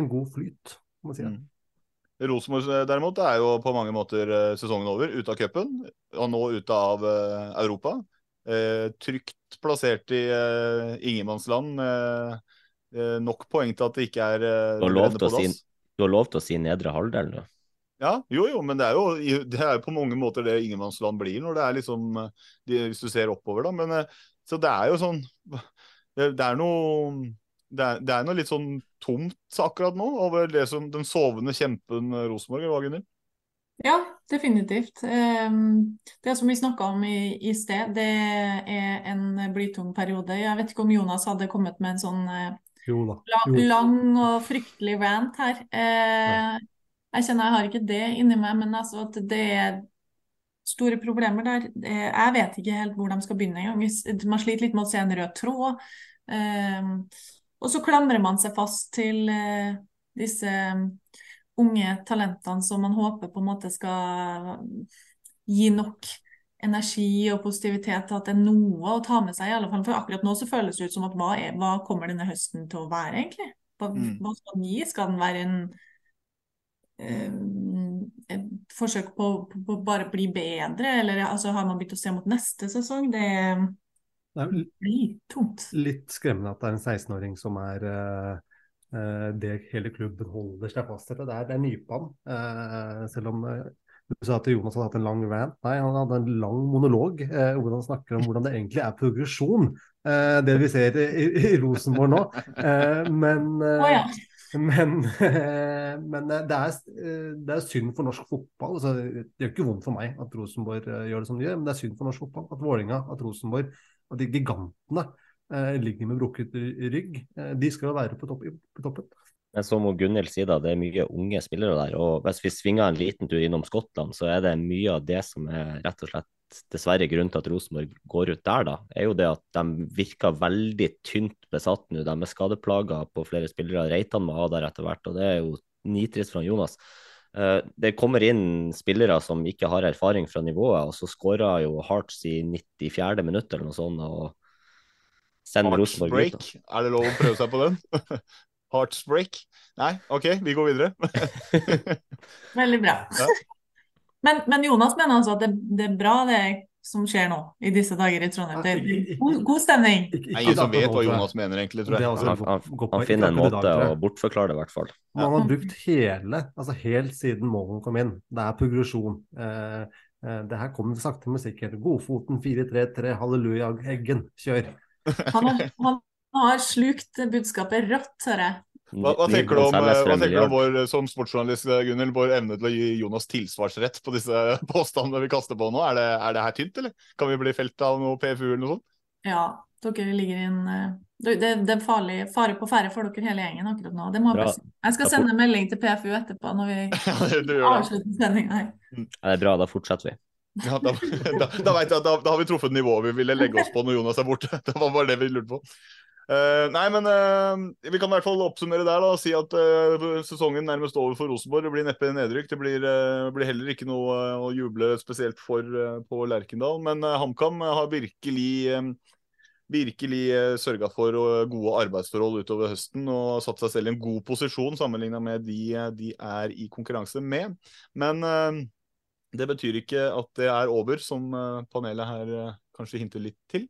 en god flyt, må man si. Mm. Rosenborg eh, derimot er jo på mange måter sesongen over. Ute av cupen, og nå ute av Europa. trygt plassert i ingenmannsland. nok poeng til at det ikke er du, har lov til å si, du har lov til å si nedre halvdel nå? Ja, jo jo, men det er jo, det er jo på mange måter det ingenmannsland blir når det er liksom de, Hvis du ser oppover, da. Men eh, så det er jo sånn Det, det er noe det er, det er, noe litt sånn tomt akkurat nå over det som den sovende kjempen Rosenborg, var, hva, Gunnhild? Ja, definitivt. Ehm, det som vi snakka om i, i, sted, det er en blytung periode. Jeg vet ikke om Jonas hadde kommet med en sånn eh, jo da. Jo. lang og fryktelig rant her. Eh, ja. Jeg kjenner jeg har ikke det inni meg, men altså at det er store problemer der. Jeg vet ikke helt hvor de skal begynne engang. Man sliter litt med å se en rød tråd. Um, og så klamrer man seg fast til uh, disse unge talentene som man håper på en måte skal gi nok energi og positivitet til at det er noe å ta med seg. i alle fall. For akkurat nå så føles det ut som at hva, er, hva kommer denne høsten til å være, egentlig? Hva, mm. hva skal den gi? Skal den være en eh, forsøk på, på, på bare bli bedre, eller altså, har man begynt å se mot neste sesong? Det Det litt tungt. litt skremmende at det er en 16-åring som er eh, eh, det hele klubben holder seg fast til. Det er, det er nypan. Uh, selv om eh, du sa at Jonas hadde hatt en lang rant. Nei, han hadde en lang monolog eh, hvor han snakker om hvordan det egentlig er progresjon, eh, det vi ser i, i, i Rosenborg nå. Eh, men eh, oh, ja. men, eh, men eh, det, er, eh, det er synd for norsk fotball. Altså, det gjør ikke vondt for meg at Rosenborg gjør det som de gjør, men det er synd for norsk fotball at Vålinga, at Rosenborg og de gigantene ligger med brukket rygg. De skal jo være på, topp, på toppen. Men som Gunhild sier, da, det er mye unge spillere der. og Hvis vi svinger en liten tur innom Skottland, så er det mye av det som er rett og slett dessverre grunnen til at Rosenborg går ut der, da, er jo det at de virker veldig tynt besatt nå. De er skadeplaga på flere spillere. Reitan må ha der etter hvert, og det er jo nitrist fra Jonas. Eh, Det kommer inn spillere som ikke har erfaring fra nivået, og så skåra jo Hearts i 94. minutt eller noe sånt. og sender Rosenborg ut. Er det lov å prøve seg på den? Heartsbreak? Nei, OK, vi går videre. Veldig bra. Ja. Men, men Jonas mener altså at det, det er bra det som skjer nå i disse dager i Trondheim. Det er god, god stemning. Det er ingen som vet hva Jonas mener, egentlig, tror jeg. Han, han, han finner en Ikke måte å bortforklare det, i hvert fall. Man har brukt hele, altså helt siden Mogon kom inn. Det er progresjon. Eh, eh, det her kommer sakte, men sikkert. Godfoten 4-3-3, halleluja, Eggen, kjør. Han har, han har slukt budskapet rått, hører jeg. Hva, hva tenker du om, eh, hva tenker du om vår, som sportsjournalist, Gunnhild, vår evne til å gi Jonas tilsvarsrett på disse påstandene vi kaster på nå? Er det, er det her tynt, eller? Kan vi bli felt av noe PFU eller noe sånt? Ja, dere ligger i en eh, Det, det er farlig, fare på ferde for dere hele gjengen akkurat nå. Det må jeg Bra. Jeg skal sende en melding til PFU etterpå når vi avslutter sendinga her. Ja, det er bra, da fortsetter vi. Ja, da, da, da, jeg, da, da har vi truffet nivået vi ville legge oss på når Jonas er borte. Det var bare det vi lurte på. Eh, nei, men uh, vi kan i hvert fall oppsummere der da, og si at uh, sesongen nærmest over for Rosenborg. Det blir neppe nedrykk. Det blir, blir heller ikke noe å juble spesielt for på Lerkendal. Men HamKam har virkelig virkelig sørga for gode arbeidsforhold utover høsten og satt seg selv i en god posisjon sammenligna med de de er i konkurranse med. Men det betyr ikke at det er over, som panelet her kanskje hinter litt til.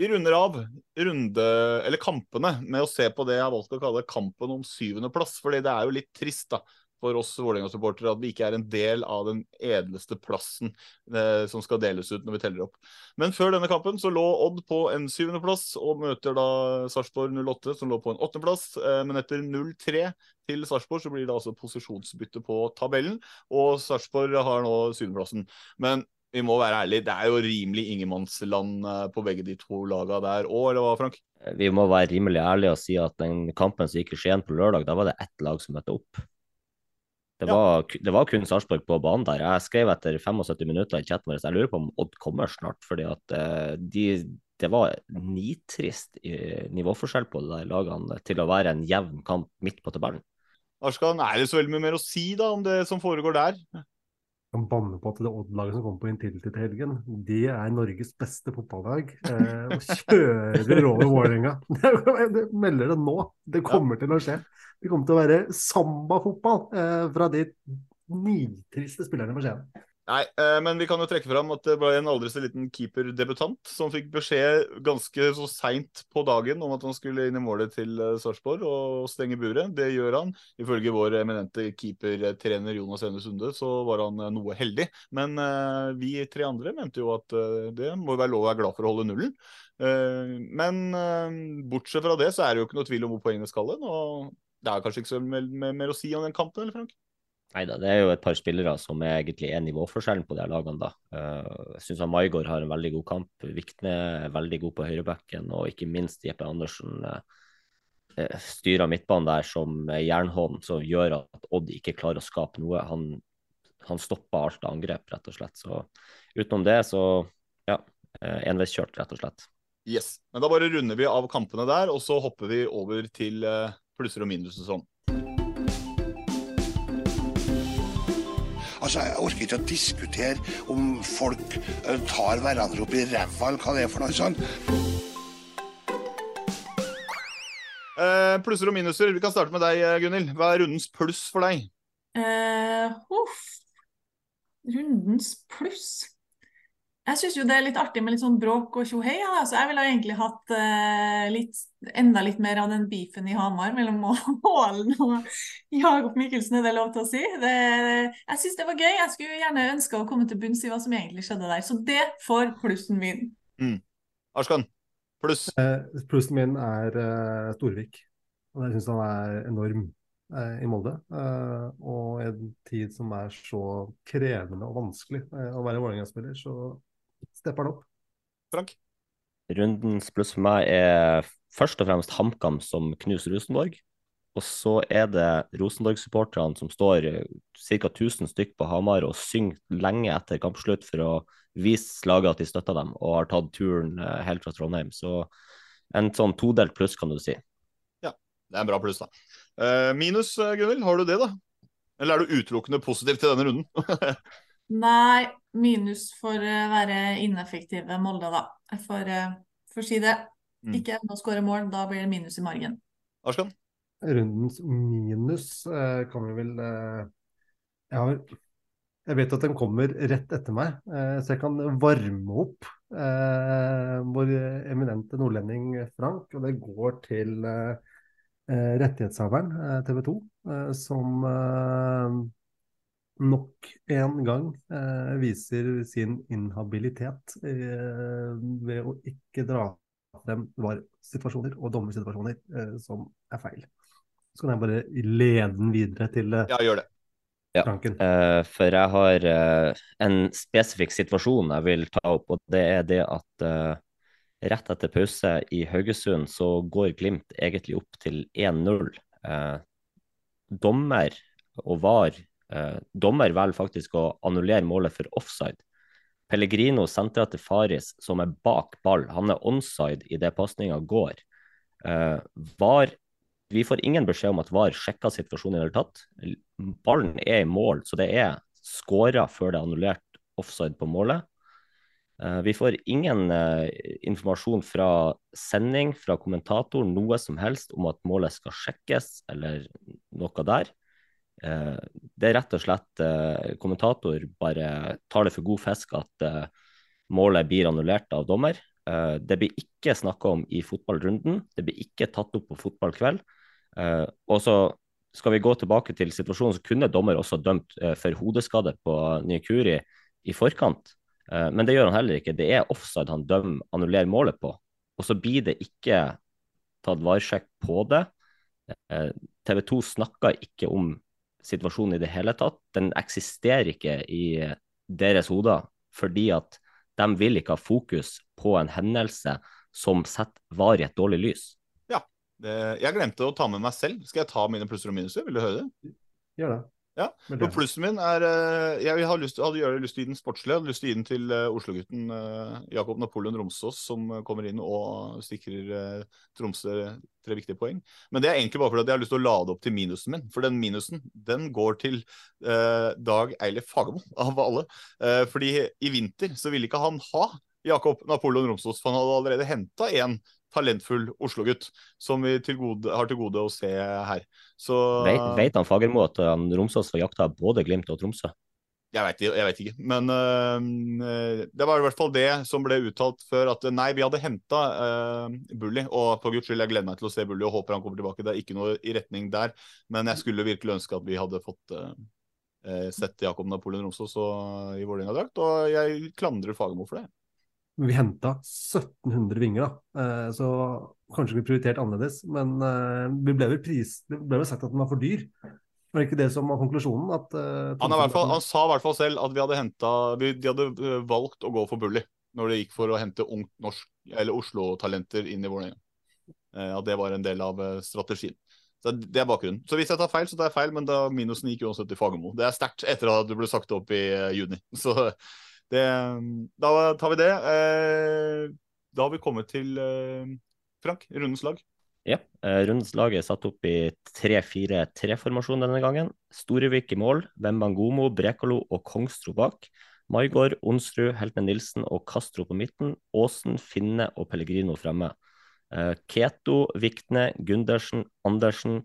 Vi runder av runde, eller kampene med å se på det jeg har valgt å kalle kampen om syvendeplass. fordi det er jo litt trist da, for oss Vålerenga-supportere at vi ikke er en del av den edleste plassen eh, som skal deles ut når vi teller opp. Men før denne kampen så lå Odd på en syvendeplass og møter da Sarpsborg 08, som lå på en åttendeplass. Eh, men etter 0-3 til Sarpsborg så blir det altså posisjonsbytte på tabellen, og Sarpsborg har nå syvendeplassen. Men vi må være ærlige, det er jo rimelig ingenmannsland eh, på begge de to laga der òg, eller hva, Frank? Vi må være rimelig ærlige og si at den kampen som gikk i Skien på lørdag, da var det ett lag som møtte opp. Det Ja. var, det var kun Sarpsborg på banen der. Jeg skrev etter 75 minutter i chatten vår, jeg lurer på om Odd kommer snart. fordi at eh, de, det var nitrist nivåforskjell på de lagene til å være en jevn kamp midt på tabellen. Arskan, er det så veldig mye mer å si da om det som foregår der? Kan banne på at det Odd-laget som kommer på Intility til helgen, de er Norges beste fotballag. Eh, og kjører over Vålerenga. Jeg melder det nå. Det kommer til å skje. Det kommer til å være sambafotball eh, fra de nitriste spillerne på Skien. Nei, eh, men vi kan jo trekke fram at det ble en aldri så liten keeperdebutant som fikk beskjed ganske så seint på dagen om at han skulle inn i målet til eh, Sarpsborg og stenge buret. Det gjør han. Ifølge vår eminente keepertrener Jonas Ene Sunde så var han eh, noe heldig. Men vi tre andre mente jo at det må være lov å være glad for å holde nullen. Men bortsett fra det så er det jo ikke noe tvil om hvor poengene skal hen. Og det er kanskje ikke så mer, mer å si om den kampen, eller Frank? Nei da, det er jo et par spillere som er egentlig er nivåforskjellen på de her lagene. da. Eh, Jeg syns Maigård har en veldig god kamp. Vikne er veldig god på høyrebacken, og ikke minst Jeppe Andersen eh, eh, styrer midtbanen der som jernhånd, som gjør at Odd ikke klarer å skape noe. Han, han stopper alt angrep, rett og slett. Så utenom det, så ja, enveiskjørt, rett og slett. Yes. Men da bare runder vi av kampene der, og så hopper vi over til plusser og minus og sånn. Altså, Jeg orker ikke å diskutere om folk eh, tar hverandre opp i ræva, eller hva det er for noe sånt. Uh, plusser og minuser. Vi kan starte med deg, eh, Gunhild. Hva er rundens pluss for deg? Uh, uff. Rundens pluss. Jeg syns jo det er litt artig med litt sånn bråk og tjohei, ja, altså, jeg ville egentlig hatt eh, litt, enda litt mer av den beefen i Hamar mellom Målen og Jakob Mikkelsen, er det lov til å si? Det, jeg syns det var gøy. Jeg skulle gjerne ønska å komme til bunns i hva som egentlig skjedde der. Så det får plussen min. Mm. Arskan, pluss? Eh, plussen min er eh, Storvik. Og jeg syns han er enorm eh, i Molde. Eh, og i en tid som er så krevende og vanskelig eh, å være Vålerenga-spiller, så stepper han opp. Frank? Rundens pluss for meg er først og fremst HamKam som knuser Rosenborg. Og så er det Rosenborg-supporterne som står ca. 1000 stykk på Hamar og synger lenge etter kampslutt for å vise laget at de støtter dem, og har tatt turen eh, helt fra Trondheim. Så en sånn todelt pluss, kan du si. Ja, det er en bra pluss, da. Uh, minus, Gunhild, har du det, da? Eller er du utelukkende positiv til denne runden? Nei, minus for å være ineffektive Molde, da. For, for å si det. Mm. Ikke evne å skåre mål, da blir det minus i margen. Arskan? Rundens minus eh, kan vi vel eh, jeg, har, jeg vet at den kommer rett etter meg, eh, så jeg kan varme opp eh, vår eminente nordlending Frank. Og det går til eh, rettighetshaveren, TV 2, som nok en gang eh, viser sin inhabilitet eh, ved å ikke dra frem VAR-situasjoner og dommersituasjoner eh, som er feil. Så kan jeg bare lede den videre til Ja, gjør det. Ja, eh, for jeg har eh, en spesifikk situasjon jeg vil ta opp, og det er det at eh, rett etter pause i Haugesund så går Glimt egentlig opp til 1-0. dommer og VAR Eh, dommer velger faktisk å annullere målet for offside. Pellegrino sentrer til Faris, som er bak ball. Han er onside idet pasninga går. Eh, var, vi får ingen beskjed om at VAR sjekka situasjonen i det hele tatt. Ballen er i mål, så det er skåra før det er annullert offside på målet. Eh, vi får ingen informasjon fra sending, fra kommentator, noe som helst om at målet skal sjekkes, eller noe der. Eh, det er rett og slett eh, kommentator bare tar det for god fisk at eh, målet blir annullert av dommer. det blir ikke snakka om i fotballrunden, det blir ikke tatt opp på fotballkveld. og så skal vi gå tilbake til situasjonen, så kunne dommer også dømt for hodeskade på Nyakuri i forkant. men det gjør han heller ikke. Det er offside han dømmer, annullerer målet på. Og så blir det ikke tatt varsjekk på det. TV 2 snakka ikke om situasjonen i det hele tatt. Den eksisterer ikke i deres hoder, fordi at de vil ikke ha fokus på en hendelse som setter VAR i et dårlig lys. Ja. Det, jeg glemte å ta med meg selv. Skal jeg ta mine plusser og minuser? Vil du høre det? Gjør det. Ja, og Plussen min er eh, Jeg hadde lyst, hadde lyst til å gi den sportslig. Jeg hadde lyst til å gi den til uh, Oslo-gutten uh, Jakob Napoleon Romsås, som kommer inn og sikrer Tromsø tre viktige poeng. Men det er egentlig bare fordi jeg har lyst til å lade opp til minusen min. For den minusen den går til Dag Eilif Fagermo, av alle. fordi i vinter så ville ikke han ha Jakob Napoleon Romsås, for han hadde allerede henta en talentfull Oslo-gutt som vi til gode, har til gode å se her. Så Vet, vet han Fagermo at han Romsås får jakta både Glimt og Tromsø? Jeg vet, jeg vet ikke, men øh, det var i hvert fall det som ble uttalt før. At nei, vi hadde henta øh, Bully, og for guds skyld, jeg gleder meg til å se Bully og håper han kommer tilbake. Det er ikke noe i retning der, men jeg skulle virkelig ønske at vi hadde fått øh, sett Jakob Napoleon Romsås i Vålerenga-drakt, og jeg klandrer Fagermo for det vi henta 1700 vinger, da. Eh, så kanskje vi prioriterte annerledes. Men eh, vi ble vel pris, det ble vel sagt at den var for dyr. Var det ikke det som var konklusjonen? At, uh, han, fall, han, sa i hvert fall selv at vi hadde hentet, de hadde valgt å gå for Bully når det gikk for å hente ungt norsk, eller Oslo-talenter inn i Vålerenga. Uh, at det var en del av strategien. Så Det er bakgrunnen. Så hvis jeg tar feil, så tar jeg feil, men da minusen gikk uansett til Fagermo. Det er sterkt etter at du ble sagt opp i juni. Så det, da tar vi det. Eh, da har vi kommet til eh, Frank, rundens lag. Ja, eh, rundens lag er satt opp i 3-4-3-formasjon denne gangen. Storevik i mål, Wembangomo, Brekalo og Kongstro bak. Maigård, Onsrud, Heltne Nilsen og Castro på midten. Aasen, Finne og Pellegrino fremme. Keto, Vikne, Gundersen, Andersen,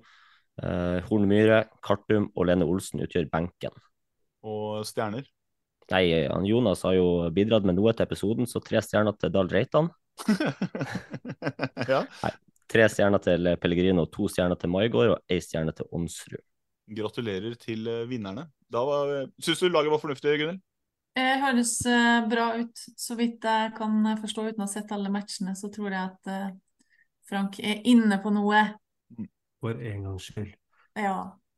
Horn Myhre, Kartum og Lene Olsen utgjør benken. Og stjerner. Nei, han Jonas har jo bidratt med noe til episoden, så tre stjerner til Dahl Reitan. ja. Nei, tre stjerner til Pellegrino, to stjerner til Maigård og ei stjerne til Onsrud. Gratulerer til eh, vinnerne. Da var, Syns du laget var fornuftig, Gunnhild? Det høres eh, bra ut. Så vidt jeg kan forstå uten å ha sett alle matchene, så tror jeg at eh, Frank er inne på noe. For en gangs skyld. Ja.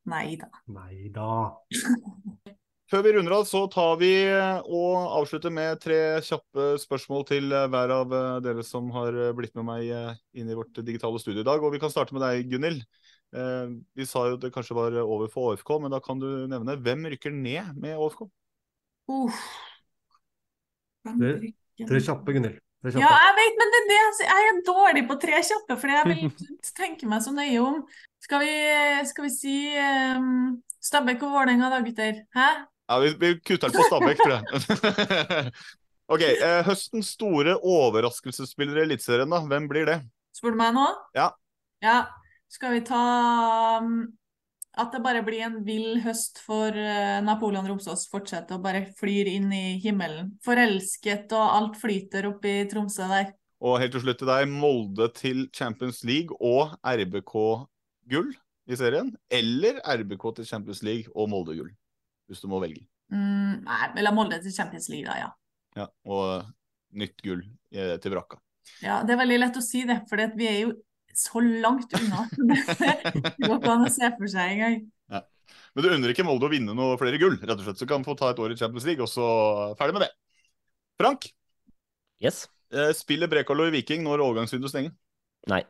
Nei da. Nei da. Før vi runder av, så tar vi og avslutter med tre kjappe spørsmål til hver av dere som har blitt med meg inn i vårt digitale studio i dag. Og vi kan starte med deg, Gunhild. Eh, vi sa jo at det kanskje var over for ÅFK, men da kan du nevne hvem rykker ned med ÅFK? Uh, Tre, tre kjappe, Gunhild. Ja, jeg vet, men det, er det, altså, jeg er dårlig på tre kjappe, for jeg vil tenke meg så nøye om. Skal vi, skal vi si um, Stabæk og Vålerenga da, gutter? Hæ? Ja, vi, vi kutter den på Stabæk, tror jeg. ok, eh, Høstens store overraskelsesspiller i Eliteserien, da. Hvem blir det? Spør du meg nå? Ja. Ja. Skal vi ta um, at det bare blir en vill høst for uh, Napoleon Romsås fortsetter å bare flyr inn i himmelen. Forelsket, og alt flyter opp i Tromsø der. Og helt til slutt til deg, Molde til Champions League og RBK-gull i serien. Eller RBK til Champions League og Molde-gull, hvis du må velge. Mm, nei, eller Molde til Champions League, da, ja. Ja, Og nytt gull eh, til brakka. Ja, Det er veldig lett å si det, for vi er jo så langt unna. Det går ikke an å se for seg engang. Ja. Men du unner ikke Molde å vinne noe flere gull, rett og slett. Så kan vi få ta et år i Champions League, og så ferdig med det. Frank, Yes? eh, spiller Brekalo i Viking når overgangsvinduet stenger? Nei.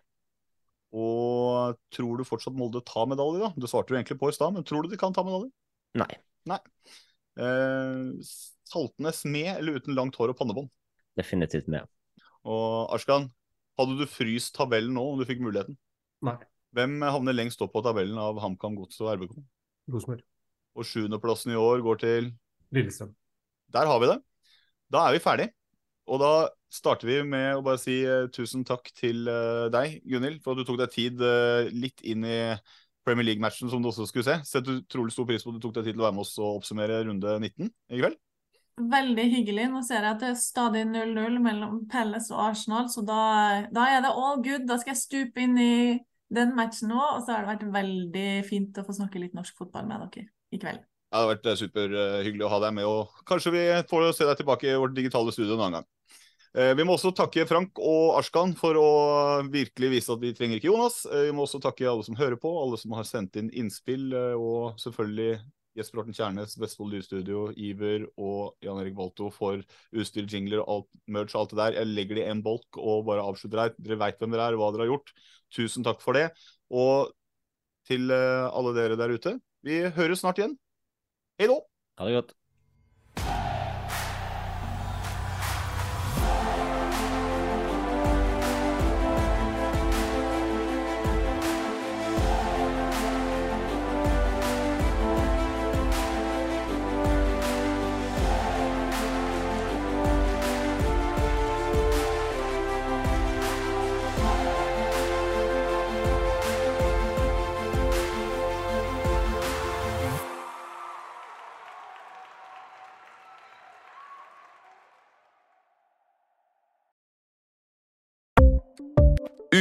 Og tror du fortsatt Molde tar medalje, da? Du svarte jo egentlig på i stad, men tror du de kan ta medalje? Nei. Nei. Eh, Saltnes med eller uten langt hår og pannebånd? Definitivt med. Og Arskan, hadde du fryst tabellen nå om du fikk muligheten? Nei. Hvem havner lengst opp på tabellen av HamKam Gods og RBK? Rosenborg. Og sjuendeplassen i år går til Lillestrøm. Der har vi det. Da er vi ferdig. Og da starter vi med å bare si eh, tusen takk til eh, deg, Gunhild, for at du tok deg tid eh, litt inn i Premier League-matchen som du også skulle se. Sett utrolig stor pris på at du tok deg tid til å være med oss og oppsummere runde 19 i kveld. Veldig hyggelig. Nå ser jeg at det er stadig 0-0 mellom Pelles og Arsenal, så da, da er det all good. Da skal jeg stupe inn i den matchen nå, og så har det vært veldig fint å få snakke litt norsk fotball med dere i kveld. Det har vært superhyggelig å ha deg med, og kanskje vi får se deg tilbake i vårt digitale studio en annen gang. Eh, Vi må også takke Frank og Ashkan for å virkelig vise at vi trenger ikke Jonas. Eh, Vi må også takke alle som hører på, alle som har sendt inn innspill, eh, og selvfølgelig Jesper Horten Kjærnes, Vestfold Lydstudio, Iver og Jan Erik Balto for utstyr, jingler alt, merch og alt det der. Jeg legger det i en bolk og bare avslutter her. Dere veit hvem dere er, hva dere har gjort. Tusen takk for det. Og til alle dere der ute, vi høres snart igjen. Hei då! Ha det godt.